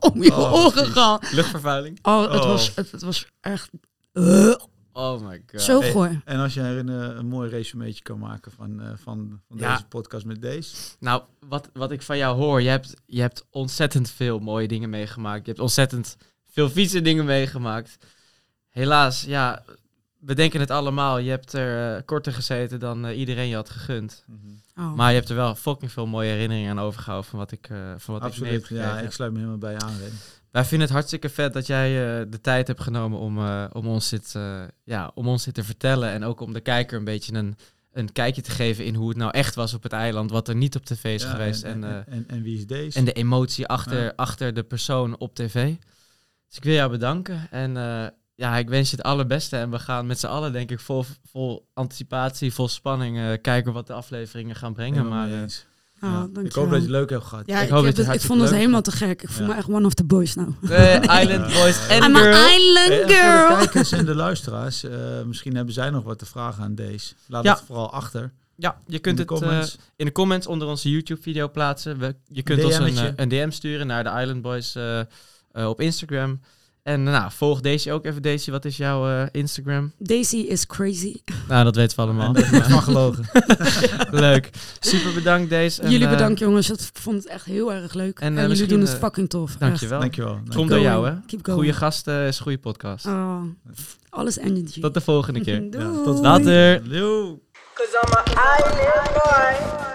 Speaker 1: om je
Speaker 5: Oh,
Speaker 1: oren gaan.
Speaker 4: Luchtvervuiling.
Speaker 1: Oh, het,
Speaker 5: Oh.
Speaker 1: Was, het, het was echt uh,
Speaker 4: Oh my god.
Speaker 1: zo
Speaker 5: Hey. En als jij een, eh, een mooi resumeetje kan maken van, eh, van, van
Speaker 4: Ja.
Speaker 5: deze podcast met deze.
Speaker 4: Nou, wat, wat ik van jou hoor, je hebt, je hebt ontzettend veel mooie dingen meegemaakt. Je hebt ontzettend veel vieze dingen meegemaakt. Helaas, ja, we denken het allemaal. Je hebt er eh, korter gezeten dan eh, iedereen je had gegund.
Speaker 1: Oh.
Speaker 4: Maar je hebt er wel fucking veel mooie herinneringen aan overgehouden van wat ik, eh van wat ik mee heb
Speaker 5: Absoluut. Ja, ik sluit me helemaal bij je aan. Ren.
Speaker 4: Wij vinden het hartstikke vet dat jij eh, de tijd hebt genomen om, eh, om, ons dit, eh, ja, om ons dit te vertellen. En ook om de kijker een beetje een, een kijkje te geven in hoe het nou echt was op het eiland. Wat er niet op tv is
Speaker 5: Ja,
Speaker 4: geweest.
Speaker 5: En,
Speaker 4: En,
Speaker 5: en, en, en wie is deze?
Speaker 4: en de emotie achter,
Speaker 5: Ja.
Speaker 4: achter de persoon op tv. Dus ik wil jou bedanken. En ja, ik wens je het allerbeste. En we gaan met z'n allen, denk ik, vol, vol anticipatie, vol spanning kijken wat de afleveringen gaan brengen.
Speaker 5: Helemaal
Speaker 4: Maar
Speaker 5: Ja.
Speaker 1: dankjewel.
Speaker 5: Ik hoop dat je het leuk hebt gehad.
Speaker 1: Ja,
Speaker 4: Ik hoop dat je
Speaker 1: het- ik vond het helemaal te gek. Ik voel
Speaker 5: Ja.
Speaker 1: me echt one of the boys nou.
Speaker 4: Island Boys en
Speaker 1: I'm
Speaker 4: Girl.
Speaker 1: an
Speaker 5: Hey,
Speaker 1: island
Speaker 5: en voor de
Speaker 1: girl.
Speaker 5: kijkers en de luisteraars, eh, misschien hebben zij nog wat te vragen aan deze. Laat
Speaker 4: Ja.
Speaker 5: het vooral achter.
Speaker 4: Ja, je
Speaker 5: in
Speaker 4: kunt
Speaker 5: de
Speaker 4: het eh,
Speaker 5: comments.
Speaker 4: in de comments onder onze YouTube-video plaatsen. We, je kunt ons een, eh, een DM sturen naar de Island Boys eh, eh, op Instagram. En nou, volg Daisy ook even. Daisy, wat is jouw eh, Instagram?
Speaker 1: Daisy is crazy.
Speaker 4: Nou, dat weten we allemaal.
Speaker 5: Dat is van gelogen.
Speaker 4: Leuk. Super bedankt, Daisy. En,
Speaker 1: Jullie
Speaker 4: eh,
Speaker 1: bedankt jongens. Ik vond het echt heel erg leuk.
Speaker 4: en,
Speaker 1: En,
Speaker 4: eh,
Speaker 1: jullie doen het fucking tof.
Speaker 4: Dankjewel.
Speaker 5: Dankjewel.
Speaker 4: Komt
Speaker 5: Dankjewel.
Speaker 4: door
Speaker 1: Keep
Speaker 4: jou, hè?
Speaker 1: Keep going.
Speaker 4: Goede gasten is een goede podcast.
Speaker 1: Oh, alles energy.
Speaker 4: Tot de volgende keer.
Speaker 1: Doei.
Speaker 5: Ja, tot
Speaker 4: Later.
Speaker 5: Yo.
Speaker 2: Cause I'm an island boy.